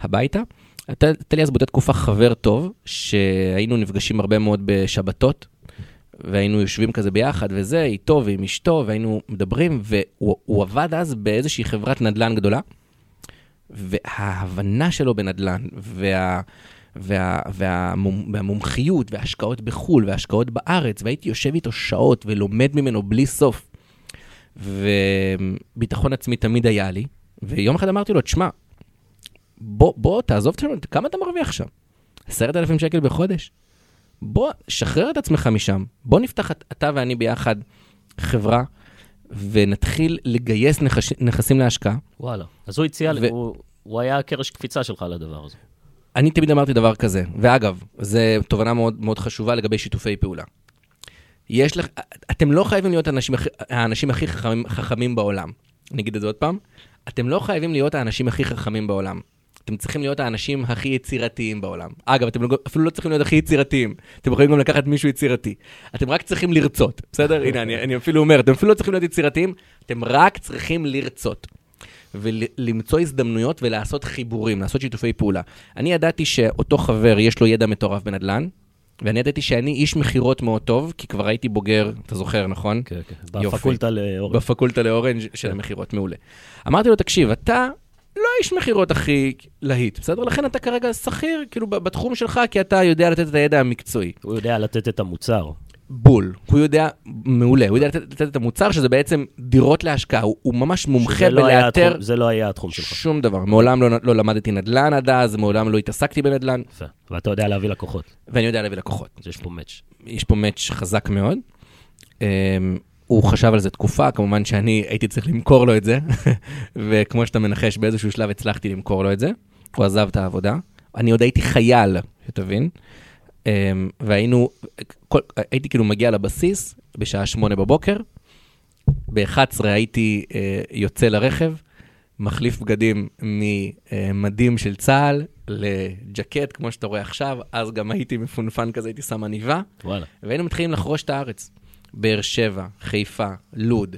הביתה. הייתה לי אז באותה תקופה חבר טוב, שהיינו נפגשים הרבה מאוד בשבתות, והיינו יושבים כזה ביחד וזה, איתו ועם אשתו, והיינו מדברים, והוא הוא עבד אז באיזושהי חברת נדל"ן גדולה, וההבנה שלו בנדל"ן, וה... וה, והמומ, והמומחיות, וההשקעות בחו"ל, וההשקעות בארץ, והייתי יושב איתו שעות ולומד ממנו בלי סוף. וביטחון עצמי תמיד היה לי, ויום אחד אמרתי לו, תשמע, בוא, בוא, תעזוב כמה אתה מרוויח שם? עשרת אלפים שקל בחודש? בוא, שחרר את עצמך משם. בוא נפתח את- אתה ואני ביחד חברה, ונתחיל לגייס נכס, נכסים להשקעה. וואלה. אז הוא הציע, ו- הוא- הוא היה קרש קפיצה שלך לדבר הזה. אני תמיד אמרתי דבר כזה, ואגב, זו תובנה מאוד, מאוד חשובה לגבי שיתופי פעולה. יש לך, אתם לא חייבים להיות האנשים, האנשים הכי חכמים, חכמים בעולם. אני אגיד את זה עוד פעם. אתם לא חייבים להיות האנשים הכי חכמים בעולם. אתם צריכים להיות האנשים הכי יצירתיים בעולם. אגב, אתם לא- אפילו לא צריכים להיות הכי יצירתיים. אתם יכולים גם לקחת מישהו יצירתי. אתם רק צריכים לרצות, בסדר? הנה, אני, אני אפילו אומר, אתם אפילו לא צריכים להיות יצירתיים, אתם רק צריכים לרצות. ולמצוא הזדמנויות ולעשות חיבורים, לעשות שיתופי פעולה. אני ידעתי שאותו חבר, יש לו ידע מטורף בנדל"ן, ואני ידעתי שאני איש מכירות מאוד טוב, כי כבר הייתי בוגר, אתה זוכר, נכון? כן, כן. בפקולטה לאורן. בפקולטה לאורנג' של כן. המכירות, מעולה. אמרתי לו, תקשיב, אתה לא איש מכירות הכי להיט, בסדר? לכן אתה כרגע שכיר, כאילו, בתחום שלך, כי אתה יודע לתת את הידע המקצועי. הוא יודע לתת את המוצר. בול. הוא יודע, מעולה, הוא יודע לתת, לתת את המוצר, שזה בעצם דירות להשקעה. הוא, הוא ממש מומחה לא בלאתר התחום- זה לא היה התחום שלך. שום דבר. מעולם לא, לא למדתי נדל"ן עד אז, מעולם לא התעסקתי בנדל"ן, יפה. ואתה יודע להביא לקוחות. ואני יודע להביא לקוחות. אז יש פה מאץ'. יש פה מאץ' חזק מאוד. Um, הוא חשב על זה תקופה, כמובן שאני הייתי צריך למכור לו את זה, וכמו שאתה מנחש, באיזשהו שלב הצלחתי למכור לו את זה. הוא עזב את העבודה. אני עוד הייתי חייל, שתבין. Um, והיינו, כל, הייתי כאילו מגיע לבסיס בשעה שמונה בבוקר, ב-11 הייתי uh, יוצא לרכב, מחליף בגדים ממדים של צה"ל לג'קט, כמו שאתה רואה עכשיו, אז גם הייתי מפונפן כזה, הייתי שם עניבה, וואלה. והיינו מתחילים לחרוש את הארץ. באר שבע, חיפה, לוד,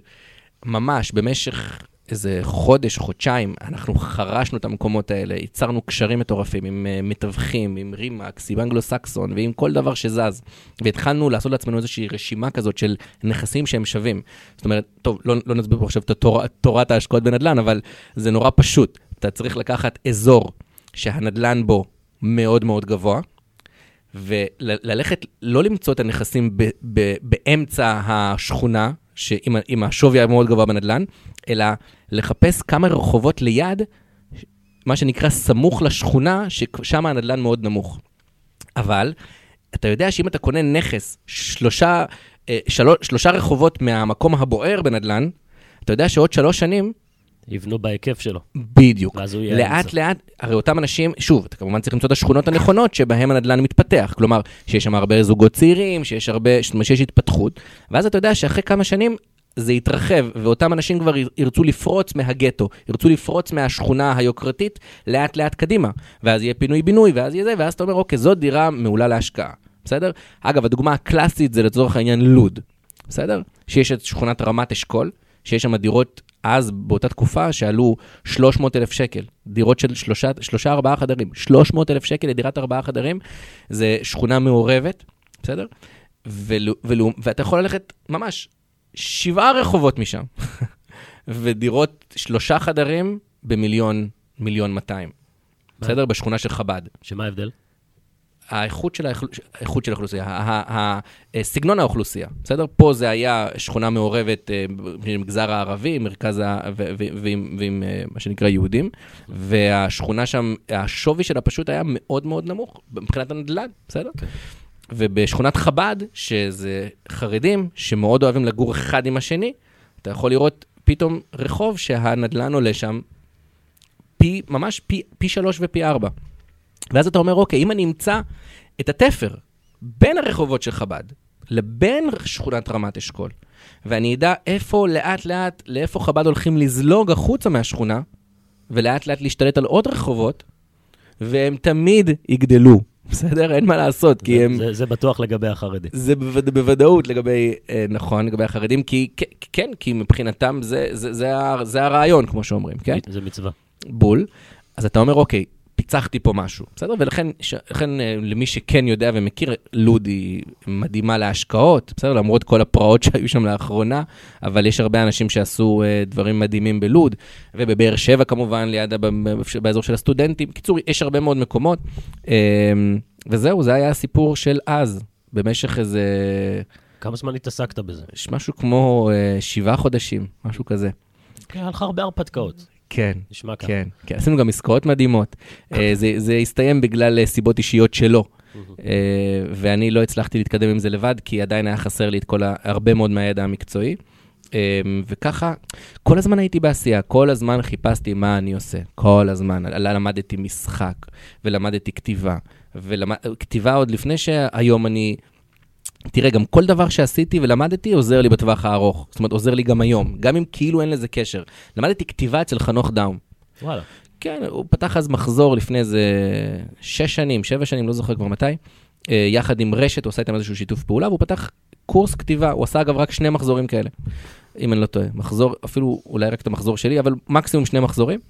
ממש במשך איזה חודש, חודשיים, אנחנו חרשנו את המקומות האלה, ייצרנו קשרים מטורפים עם uh, מתווכים, עם רימקס, עם אנגלו-סקסון ועם כל דבר שזז. והתחלנו לעשות לעצמנו איזושהי רשימה כזאת של נכסים שהם שווים. זאת אומרת, טוב, לא, לא נסביר פה עכשיו את התור, תורת ההשקעות בנדל"ן, אבל זה נורא פשוט. אתה צריך לקחת אזור שהנדל"ן בו מאוד מאוד גבוה, וללכת, לא למצוא את הנכסים ב, ב, באמצע השכונה, שעם, עם השווי המאוד גבוה בנדל"ן, אלא לחפש כמה רחובות ליד, מה שנקרא סמוך לשכונה, ששם הנדל"ן מאוד נמוך. אבל, אתה יודע שאם אתה קונה נכס שלושה, אה, שלוש, שלושה רחובות מהמקום הבוער בנדל"ן, אתה יודע שעוד שלוש שנים, יבנו בהיקף שלו. בדיוק. ואז הוא יהיה לאט האמצע. לאט, הרי אותם אנשים, שוב, אתה כמובן צריך למצוא את השכונות הנכונות שבהם הנדל"ן מתפתח. כלומר, שיש שם הרבה זוגות צעירים, שיש הרבה, שיש התפתחות, ואז אתה יודע שאחרי כמה שנים, זה יתרחב, ואותם אנשים כבר יר- ירצו לפרוץ מהגטו, ירצו לפרוץ מהשכונה היוקרתית לאט לאט קדימה. ואז יהיה פינוי-בינוי, ואז יהיה זה, ואז אתה אומר, אוקיי, זאת דירה מעולה להשקעה, בסדר? אגב, הדוגמה הקלאסית זה לצורך העניין לוד, בסדר? שיש את שכונת רמת אשכול, שיש שם דירות אז, באותה תקופה, שעלו 300 אלף שקל. דירות של שלושה, ארבעה חדרים. 300 אלף שקל לדירת ארבעה חדרים, זה שכונה מעורבת, בסדר? ולו, ולו, ואתה יכול ללכת ממש שבעה רחובות משם, ודירות שלושה חדרים במיליון, מיליון 200. בסדר? בשכונה של חב"ד. שמה ההבדל? האיכות של, האכל- האיכות של האוכלוסייה, ה- ה- ה- סגנון האוכלוסייה, בסדר? פה זה היה שכונה מעורבת אה, במגזר הערבי, מרכז ה... ו- ו- ועם, ועם אה, מה שנקרא יהודים, והשכונה שם, השווי שלה פשוט היה מאוד מאוד נמוך מבחינת הנדל"ן, בסדר? כן. ובשכונת חב"ד, שזה חרדים שמאוד אוהבים לגור אחד עם השני, אתה יכול לראות פתאום רחוב שהנדל"ן עולה שם פי, ממש פי, פי שלוש ופי ארבע. ואז אתה אומר, אוקיי, אם אני אמצא את התפר בין הרחובות של חב"ד לבין שכונת רמת אשכול, ואני אדע איפה לאט-לאט, לאיפה חב"ד הולכים לזלוג החוצה מהשכונה, ולאט-לאט להשתלט על עוד רחובות, והם תמיד יגדלו, בסדר? אין מה לעשות, כי זה- הם... זה- זה בטוח לגבי החרדים. זה בווד, בוודאות לגבי, אה, נכון, לגבי החרדים, כי כן, כי מבחינתם זה, זה, זה, זה הרעיון, כמו שאומרים, כן? זה מצווה. בול. אז אתה אומר, אוקיי, פיצחתי פה משהו, בסדר? ולכן, ש- לכן אה, למי שכן יודע ומכיר, לוד היא מדהימה להשקעות, בסדר? למרות כל הפרעות שהיו שם לאחרונה, אבל יש הרבה אנשים שעשו אה, דברים מדהימים בלוד, ובבאר שבע כמובן, ליד, באזור של הסטודנטים. בקיצור, יש הרבה מאוד מקומות. אה, וזהו, זה היה הסיפור של אז, במשך איזה... כמה זמן התעסקת בזה? יש משהו כמו אה, שבעה חודשים, משהו כזה. כן, היה לך הרבה הרפתקאות. כן. נשמע ככה. כן, כן, עשינו גם עסקאות מדהימות. אה, זה, זה הסתיים בגלל אה, סיבות אישיות שלו, אה, ואני לא הצלחתי להתקדם עם זה לבד, כי עדיין היה חסר לי את כל ה... הרבה מאוד מהידע המקצועי. וככה, כל הזמן הייתי בעשייה, כל הזמן חיפשתי מה אני עושה, כל הזמן. למדתי משחק, ולמדתי כתיבה, וכתיבה עוד לפני שהיום אני... תראה, גם כל דבר שעשיתי ולמדתי עוזר לי בטווח הארוך. זאת אומרת, עוזר לי גם היום, גם אם כאילו אין לזה קשר. למדתי כתיבה אצל חנוך דאום. וואלה. כן, הוא פתח אז מחזור לפני איזה שש שנים, שבע שנים, לא זוכר כבר מתי, אה, יחד עם רשת, הוא עשה איתם איזשהו שיתוף פעולה, והוא פתח קורס כתיבה, הוא עשה אגב רק שני מחזורים כאלה, אם אני לא טועה. מחזור, אפילו אולי רק את המחזור שלי, אבל מקסימום שני מחזורים.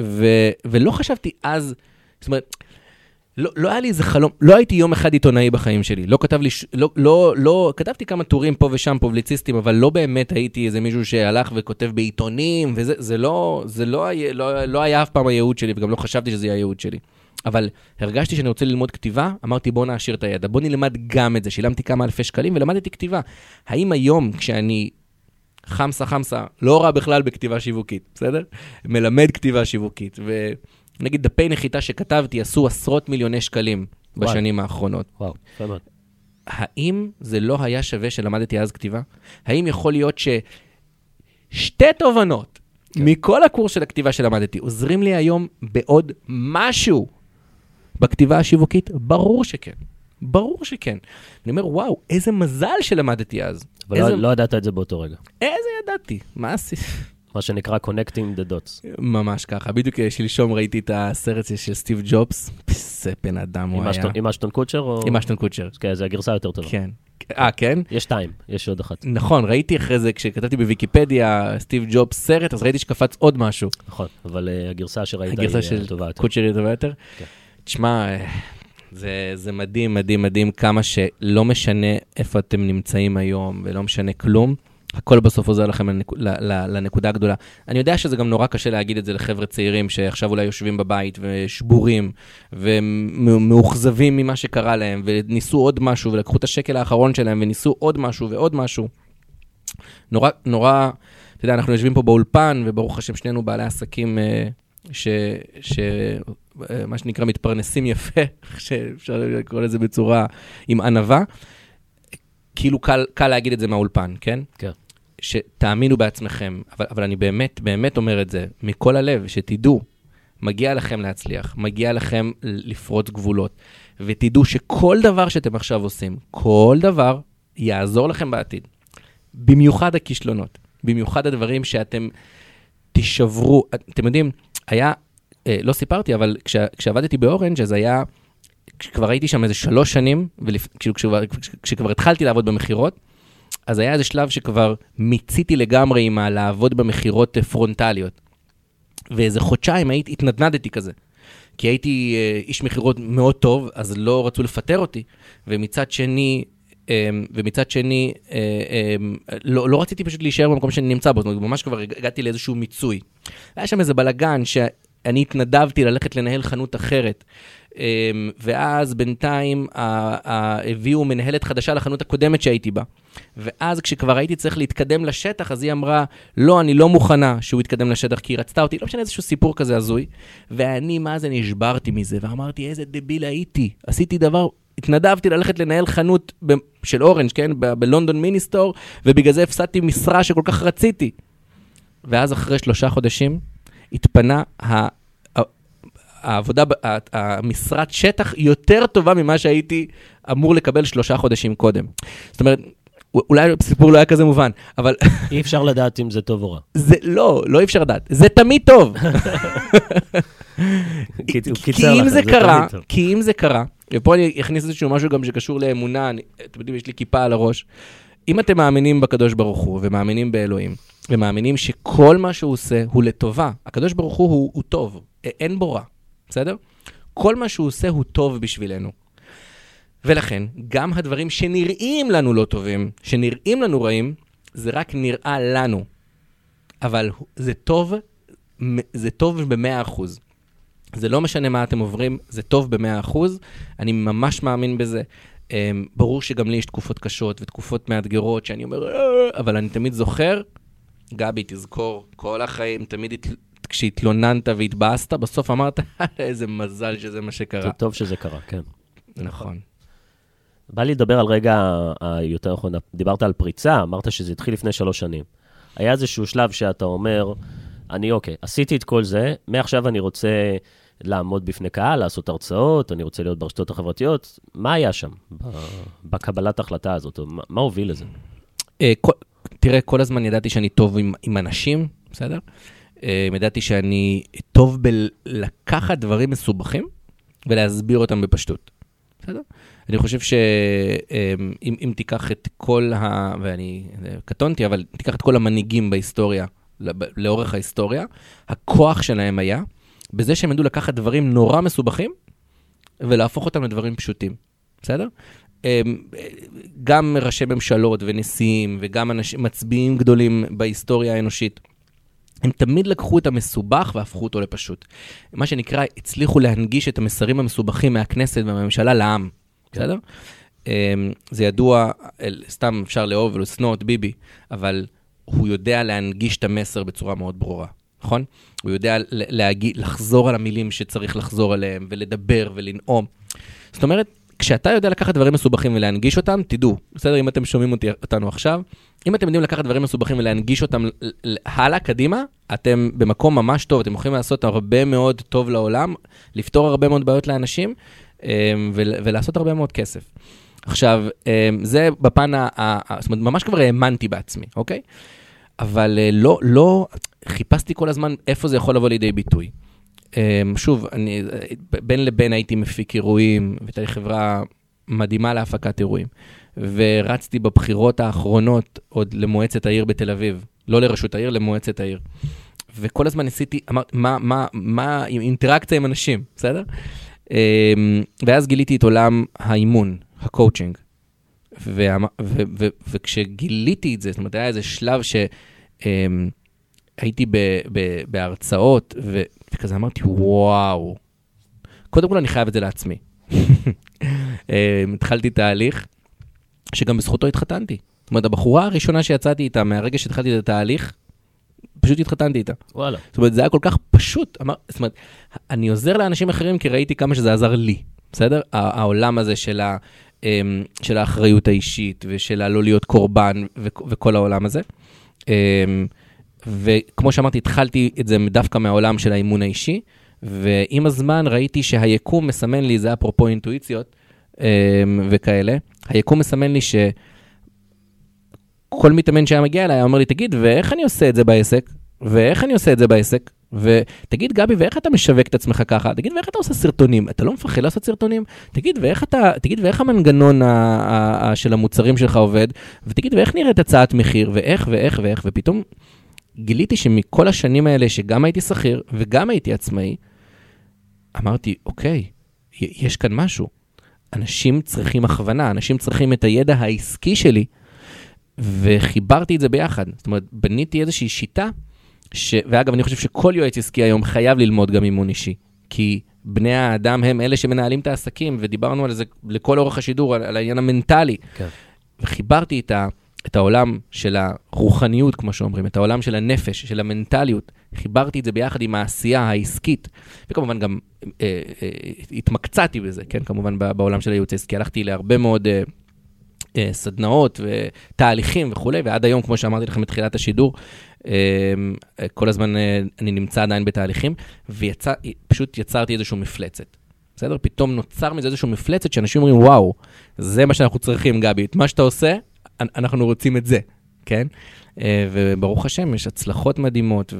ו, ולא חשבתי אז, זאת אומרת, לא, לא היה לי איזה חלום, לא הייתי יום אחד עיתונאי בחיים שלי. לא כתב לי, לא, לא, לא, כתבתי כמה טורים פה ושם, פובליציסטים, אבל לא באמת הייתי איזה מישהו שהלך וכותב בעיתונים, וזה זה לא, זה לא, לא, לא היה אף פעם הייעוד שלי, וגם לא חשבתי שזה יהיה הייעוד שלי. אבל הרגשתי שאני רוצה ללמוד כתיבה, אמרתי בוא נעשיר את הידע, בוא נלמד גם את זה. שילמתי כמה אלפי שקלים ולמדתי כתיבה. האם היום, כשאני חמסה חמסה, לא רע בכלל בכתיבה שיווקית, בסדר? מלמד כתיבה שיווקית, ונגיד דפי נחיתה שכתבתי עשו עשרות מיליוני שקלים. בשנים האחרונות. וואו, יפה מאוד. האם זה לא היה שווה שלמדתי אז כתיבה? האם יכול להיות ששתי תובנות כן. מכל הקורס של הכתיבה שלמדתי עוזרים לי היום בעוד משהו בכתיבה השיווקית? ברור שכן. ברור שכן. אני אומר, וואו, איזה מזל שלמדתי אז. אבל איזה, לא- לא ידעת את זה באותו רגע. איזה ידעתי. מה עשיתי? מה שנקרא connecting the dots. ממש ככה. בדיוק אה, שלשום ראיתי את הסרט של סטיב ג'ובס. איזה בן אדם הוא עם היה. אשטון- עם אשטון קוצ'ר או... עם אשטון קוצ'ר. כן, זה הגרסה היותר טובה. כן. אה, כן? יש שתיים, יש עוד אחת. נכון, ראיתי אחרי זה, כשכתבתי בוויקיפדיה סטיב ג'ובס סרט, אז ראיתי שקפץ עוד משהו. נכון, אבל אה, הגרסה שראית הגרסה היא של אה, טובה יותר. קוצ'ר היא טובה יותר. כן. תשמע, זה, זה מדהים, מדהים, מדהים כמה שלא משנה איפה אתם נמצאים היום ולא משנה כלום, הכל בסוף עוזר לכם לנק, ל, ל, לנקודה הגדולה. אני יודע שזה גם נורא קשה להגיד את זה לחבר'ה צעירים שעכשיו אולי יושבים בבית ושבורים ומאוכזבים ממה שקרה להם וניסו עוד משהו ולקחו את השקל האחרון שלהם וניסו עוד משהו ועוד משהו. נורא, נורא, אתה יודע, אנחנו יושבים פה באולפן וברוך השם שנינו בעלי עסקים אה, ש... ש... אה, מה שנקרא מתפרנסים יפה, שאפשר לקרוא לזה בצורה עם ענווה. כאילו קל, קל להגיד את זה מהאולפן, כן? כן. שתאמינו בעצמכם, אבל, אבל אני באמת, באמת אומר את זה מכל הלב, שתדעו, מגיע לכם להצליח, מגיע לכם לפרוץ גבולות, ותדעו שכל דבר שאתם עכשיו עושים, כל דבר יעזור לכם בעתיד. במיוחד הכישלונות, במיוחד הדברים שאתם תישברו. אתם יודעים, היה, אה, לא סיפרתי, אבל כש, כשעבדתי באורנג' אז היה, כשכבר הייתי שם איזה שלוש שנים, ולפ, כאילו התחלתי לעבוד במכירות, אז היה איזה שלב שכבר מיציתי לגמרי עם הלעבוד במכירות אה, פרונטליות. ואיזה חודשיים הייתי, התנדנדתי כזה. כי הייתי אה, איש מכירות מאוד טוב, אז לא רצו לפטר אותי. ומצד שני, אה, ומצד שני, אה, אה, לא, לא רציתי פשוט להישאר במקום שאני נמצא בו, זאת אומרת, ממש כבר הגעתי לאיזשהו מיצוי. היה שם איזה בלאגן שאני התנדבתי ללכת לנהל חנות אחרת. אה, ואז בינתיים הביאו מנהלת חדשה לחנות הקודמת שהייתי בה. ואז כשכבר הייתי צריך להתקדם לשטח, אז היא אמרה, לא, אני לא מוכנה שהוא יתקדם לשטח, כי היא רצתה אותי, לא משנה איזשהו סיפור כזה הזוי. ואני, מה זה, נשברתי מזה, ואמרתי, איזה דביל הייתי. עשיתי דבר, התנדבתי ללכת לנהל חנות ב- של אורנג', כן, ב- בלונדון מיניסטור, ובגלל זה הפסדתי משרה שכל כך רציתי. ואז אחרי שלושה חודשים, התפנה ה... העבודה, המשרת שטח יותר טובה ממה שהייתי אמור לקבל שלושה חודשים קודם. זאת אומרת, אולי הסיפור לא היה כזה מובן, אבל אי אפשר לדעת אם זה טוב או רע. זה לא, לא אי אפשר לדעת, זה תמיד טוב. כי אם זה קרה. כי אם זה קרה, ופה אני אכניס איזשהו משהו גם שקשור לאמונה, אתם יודעים, יש לי כיפה על הראש. אם אתם מאמינים בקדוש ברוך הוא, ומאמינים באלוהים, ומאמינים שכל מה שהוא עושה הוא לטובה, הקדוש ברוך הוא הוא, הוא טוב, אין בו רע, בסדר? כל מה שהוא עושה הוא טוב בשבילנו. ולכן, גם הדברים שנראים לנו לא טובים, שנראים לנו רעים, זה רק נראה לנו. אבל זה טוב, זה טוב במאה אחוז. זה לא משנה מה אתם עוברים, זה טוב במאה אחוז, אני ממש מאמין בזה. Um, ברור שגם לי יש תקופות קשות ותקופות מאתגרות שאני אומר, "אה", אבל אני תמיד זוכר, גבי, תזכור, כל החיים, תמיד. כשהתלוננת והתבאסת, בסוף אמרת, איזה מזל שזה מה שקרה. טוב שזה קרה, כן. נכון. בא לי לדבר על רגע היותר נכון, דיברת על פריצה, אמרת שזה התחיל לפני שלוש שנים. היה איזשהו שלב שאתה אומר, אני אוקיי, עשיתי את כל זה, מעכשיו אני רוצה לעמוד בפני קהל, לעשות הרצאות, אני רוצה להיות ברשתות החברתיות. מה היה שם, בקבלת ההחלטה הזאת? מה, מה הוביל לזה? אה, תראה, כל הזמן ידעתי שאני טוב עם, עם אנשים, בסדר? אה, ידעתי שאני טוב בלקחת דברים מסובכים ולהסביר אותם בפשטות, בסדר? אני חושב שאם אם תיקח את כל ה... ואני אה, קטונתי, אבל תיקח את כל המנהיגים בהיסטוריה, לאורך ההיסטוריה, הכוח שלהם היה בזה שהם ידעו לקחת דברים נורא מסובכים ולהפוך אותם לדברים פשוטים, בסדר? אמ, גם ראשי ממשלות ונשיאים וגם אנשים, מצביעים גדולים בהיסטוריה האנושית, הם תמיד לקחו את המסובך והפכו אותו לפשוט. מה שנקרא, הצליחו להנגיש את המסרים המסובכים מהכנסת והממשלה לעם, בסדר? אמ, זה ידוע, סתם אפשר לאהוב ולשנוא את ביבי, אבל הוא יודע להנגיש את המסר בצורה מאוד ברורה, נכון? הוא יודע להגיד, לחזור על המילים שצריך לחזור עליהם, ולדבר ולנאום. זאת אומרת, כשאתה יודע לקחת דברים מסובכים ולהנגיש אותם, תדעו, בסדר? אם אתם שומעים אותי, אותנו עכשיו, אם אתם יודעים לקחת דברים מסובכים ולהנגיש אותם הלאה, קדימה, אתם במקום ממש טוב, אתם יכולים לעשות הרבה מאוד טוב לעולם, לפתור הרבה מאוד בעיות לאנשים, אמ, ול- ולעשות הרבה מאוד כסף. עכשיו, אמ, זה בפן ה- זאת אומרת, ממש כבר האמנתי בעצמי, אוקיי? אבל אה, לא, לא, חיפשתי כל הזמן איפה זה יכול לבוא לידי ביטוי. אמ, שוב, אני, בין לבין הייתי מפיק אירועים, והייתה לי חברה מדהימה להפקת אירועים. ורצתי בבחירות האחרונות עוד למועצת העיר בתל אביב, לא לראשות העיר, למועצת העיר. וכל הזמן ניסיתי, אמרתי, מה, מה, מה, עם אינטראקציה עם אנשים, בסדר? אמ, ואז גיליתי את עולם האימון, הקואוצ'ינג. וכשגיליתי את זה, זאת אומרת, היה איזה שלב שהייתי בהרצאות, ו- וכזה אמרתי, וואו, קודם כל אני חייב את זה לעצמי. אמ, התחלתי תהליך שגם בזכותו התחתנתי. זאת אומרת, הבחורה הראשונה שיצאתי איתה, מהרגע שהתחלתי את התהליך, פשוט התחתנתי איתה. וואלה. זאת אומרת, זה היה כל כך פשוט. אמר, זאת אומרת, אני עוזר לאנשים אחרים כי ראיתי כמה שזה עזר לי, בסדר? העולם הזה של, ה, אמ, של האחריות האישית ושל הלא להיות קורבן וכל העולם הזה. וכמו שאמרתי, התחלתי את זה דווקא מהעולם של האימון האישי, ועם הזמן ראיתי שהיקום מסמן לי, זה אפרופו אינטואיציות אמ, וכאלה, היקום מסמן לי ש... כל מתאמן שהיה מגיע אליי היה אומר לי, תגיד, ואיך אני עושה את זה בעסק? ואיך אני עושה את זה בעסק? ותגיד, גבי, ואיך אתה משווק את עצמך ככה? תגיד, ואיך אתה עושה סרטונים? אתה לא מפחד לעשות סרטונים? תגיד, ואיך אתה, תגיד, ואיך המנגנון ה- ה- ה- של המוצרים שלך עובד? ותגיד, ואיך נראית הצעת מחיר? ואיך, ואיך, ואיך? ופתאום גיליתי שמכל השנים האלה, שגם הייתי שכיר וגם הייתי עצמאי, אמרתי, אוקיי, יש כאן משהו. אנשים צריכים הכוונה, אנשים צריכים את הידע העסקי שלי, וחיברתי את זה ביחד. זאת אומרת, בניתי איזושהי שיטה, ש... ואגב, אני חושב שכל יועץ עסקי היום חייב ללמוד גם אימון אישי, כי בני האדם הם אלה שמנהלים את העסקים, ודיברנו על זה לכל אורך השידור, על, על העניין המנטלי. כן. וחיברתי את, ה, את העולם של הרוחניות, כמו שאומרים, את העולם של הנפש, של המנטליות. חיברתי את זה ביחד עם העשייה העסקית, וכמובן גם אה, אה, התמקצעתי בזה, כן, כמובן בעולם של הייעוץ העסקי. הלכתי להרבה מאוד אה, אה, סדנאות ותהליכים וכולי, ועד היום, כמו שאמרתי לכם בתחילת השידור, אה, כל הזמן אה, אני נמצא עדיין בתהליכים, ופשוט יצרתי איזושהי מפלצת. בסדר? פתאום נוצר מזה איזושהי מפלצת שאנשים אומרים, וואו, זה מה שאנחנו צריכים, גבי. את מה שאתה עושה, אנחנו רוצים את זה, כן? אה, וברוך השם, יש הצלחות מדהימות,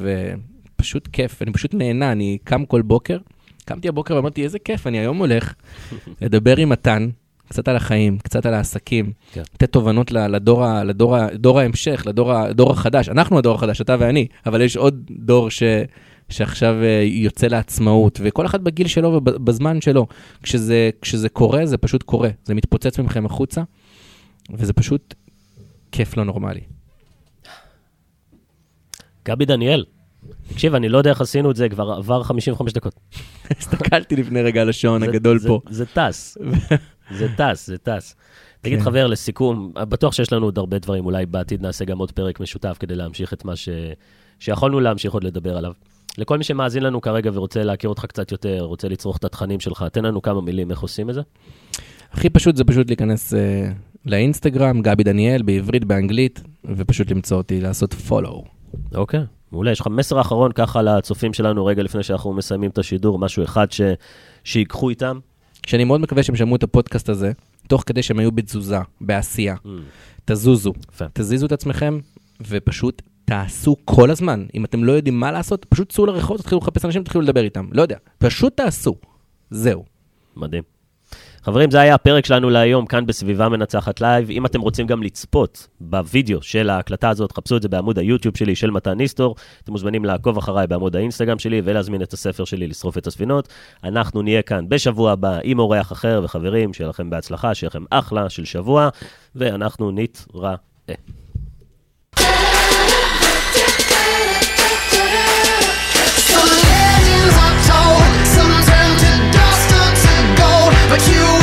ופשוט כיף, אני פשוט נהנה, אני קם כל בוקר, קמתי הבוקר ואמרתי, איזה כיף, אני היום הולך לדבר עם מתן, קצת על החיים, קצת על העסקים, כן. לתת תובנות ל- לדור, לדור, ה- דור ההמשך, לדור ה- דור החדש. אנחנו הדור החדש, אתה ואני, אבל יש עוד דור ש... שעכשיו אה, יוצא לעצמאות, וכל אחד בגיל שלו ובזמן שלו. כשזה, כשזה קורה, זה פשוט קורה. זה מתפוצץ מכם החוצה, וזה פשוט כיף לא נורמלי. גבי דניאל, תקשיב, אני לא יודע איך עשינו את זה, כבר עבר 55 דקות. הסתכלתי לפני רגע על השעון הגדול פה. זה טס, זה טס, זה טס. תגיד, כן. חבר, לסיכום, בטוח שיש לנו עוד הרבה דברים, אולי בעתיד נעשה גם עוד פרק משותף כדי להמשיך את מה ש... שיכולנו להמשיך עוד לדבר עליו. לכל מי שמאזין לנו כרגע ורוצה להכיר אותך קצת יותר, רוצה לצרוך את התכנים שלך, תן לנו כמה מילים איך עושים את זה. הכי פשוט זה פשוט להיכנס uh, לאינסטגרם, גבי דניאל, בעברית, באנגלית, ופשוט למצוא אותי, לעשות follow. אוקיי, מעולה. יש לך מסר אחרון ככה לצופים שלנו רגע לפני שאנחנו מסיימים את השידור, משהו אחד ש... שיקחו איתם? שאני מאוד מקווה שהם שמעו את הפודקאסט הזה, תוך כדי שהם היו בתזוזה, בעשייה. Mm, תזוזו, יפה. תזיזו את עצמכם, ופשוט תעשו כל הזמן. אם אתם לא יודעים מה לעשות, פשוט צאו לרחוב, תתחילו לחפש אנשים, תתחילו לדבר איתם. לא יודע, פשוט תעשו. זהו. מדהים. חברים, זה היה הפרק שלנו להיום, כאן בסביבה מנצחת live. אם אתם רוצים גם לצפות בווידאו של ההקלטה הזאת, חפשו את זה בעמוד היוטיוב שלי של מתן ניסטור. אתם מוזמנים לעקוב אחריי בעמוד האינסטגרם שלי ולהזמין את הספר שלי, לשרוף את הספינות. אנחנו נהיה כאן בשבוע הבא עם אורח אחר וחברים, שיהיה לכם בהצלחה, שיהיה לכם אחלה של שבוע, ואנחנו נתראה. But you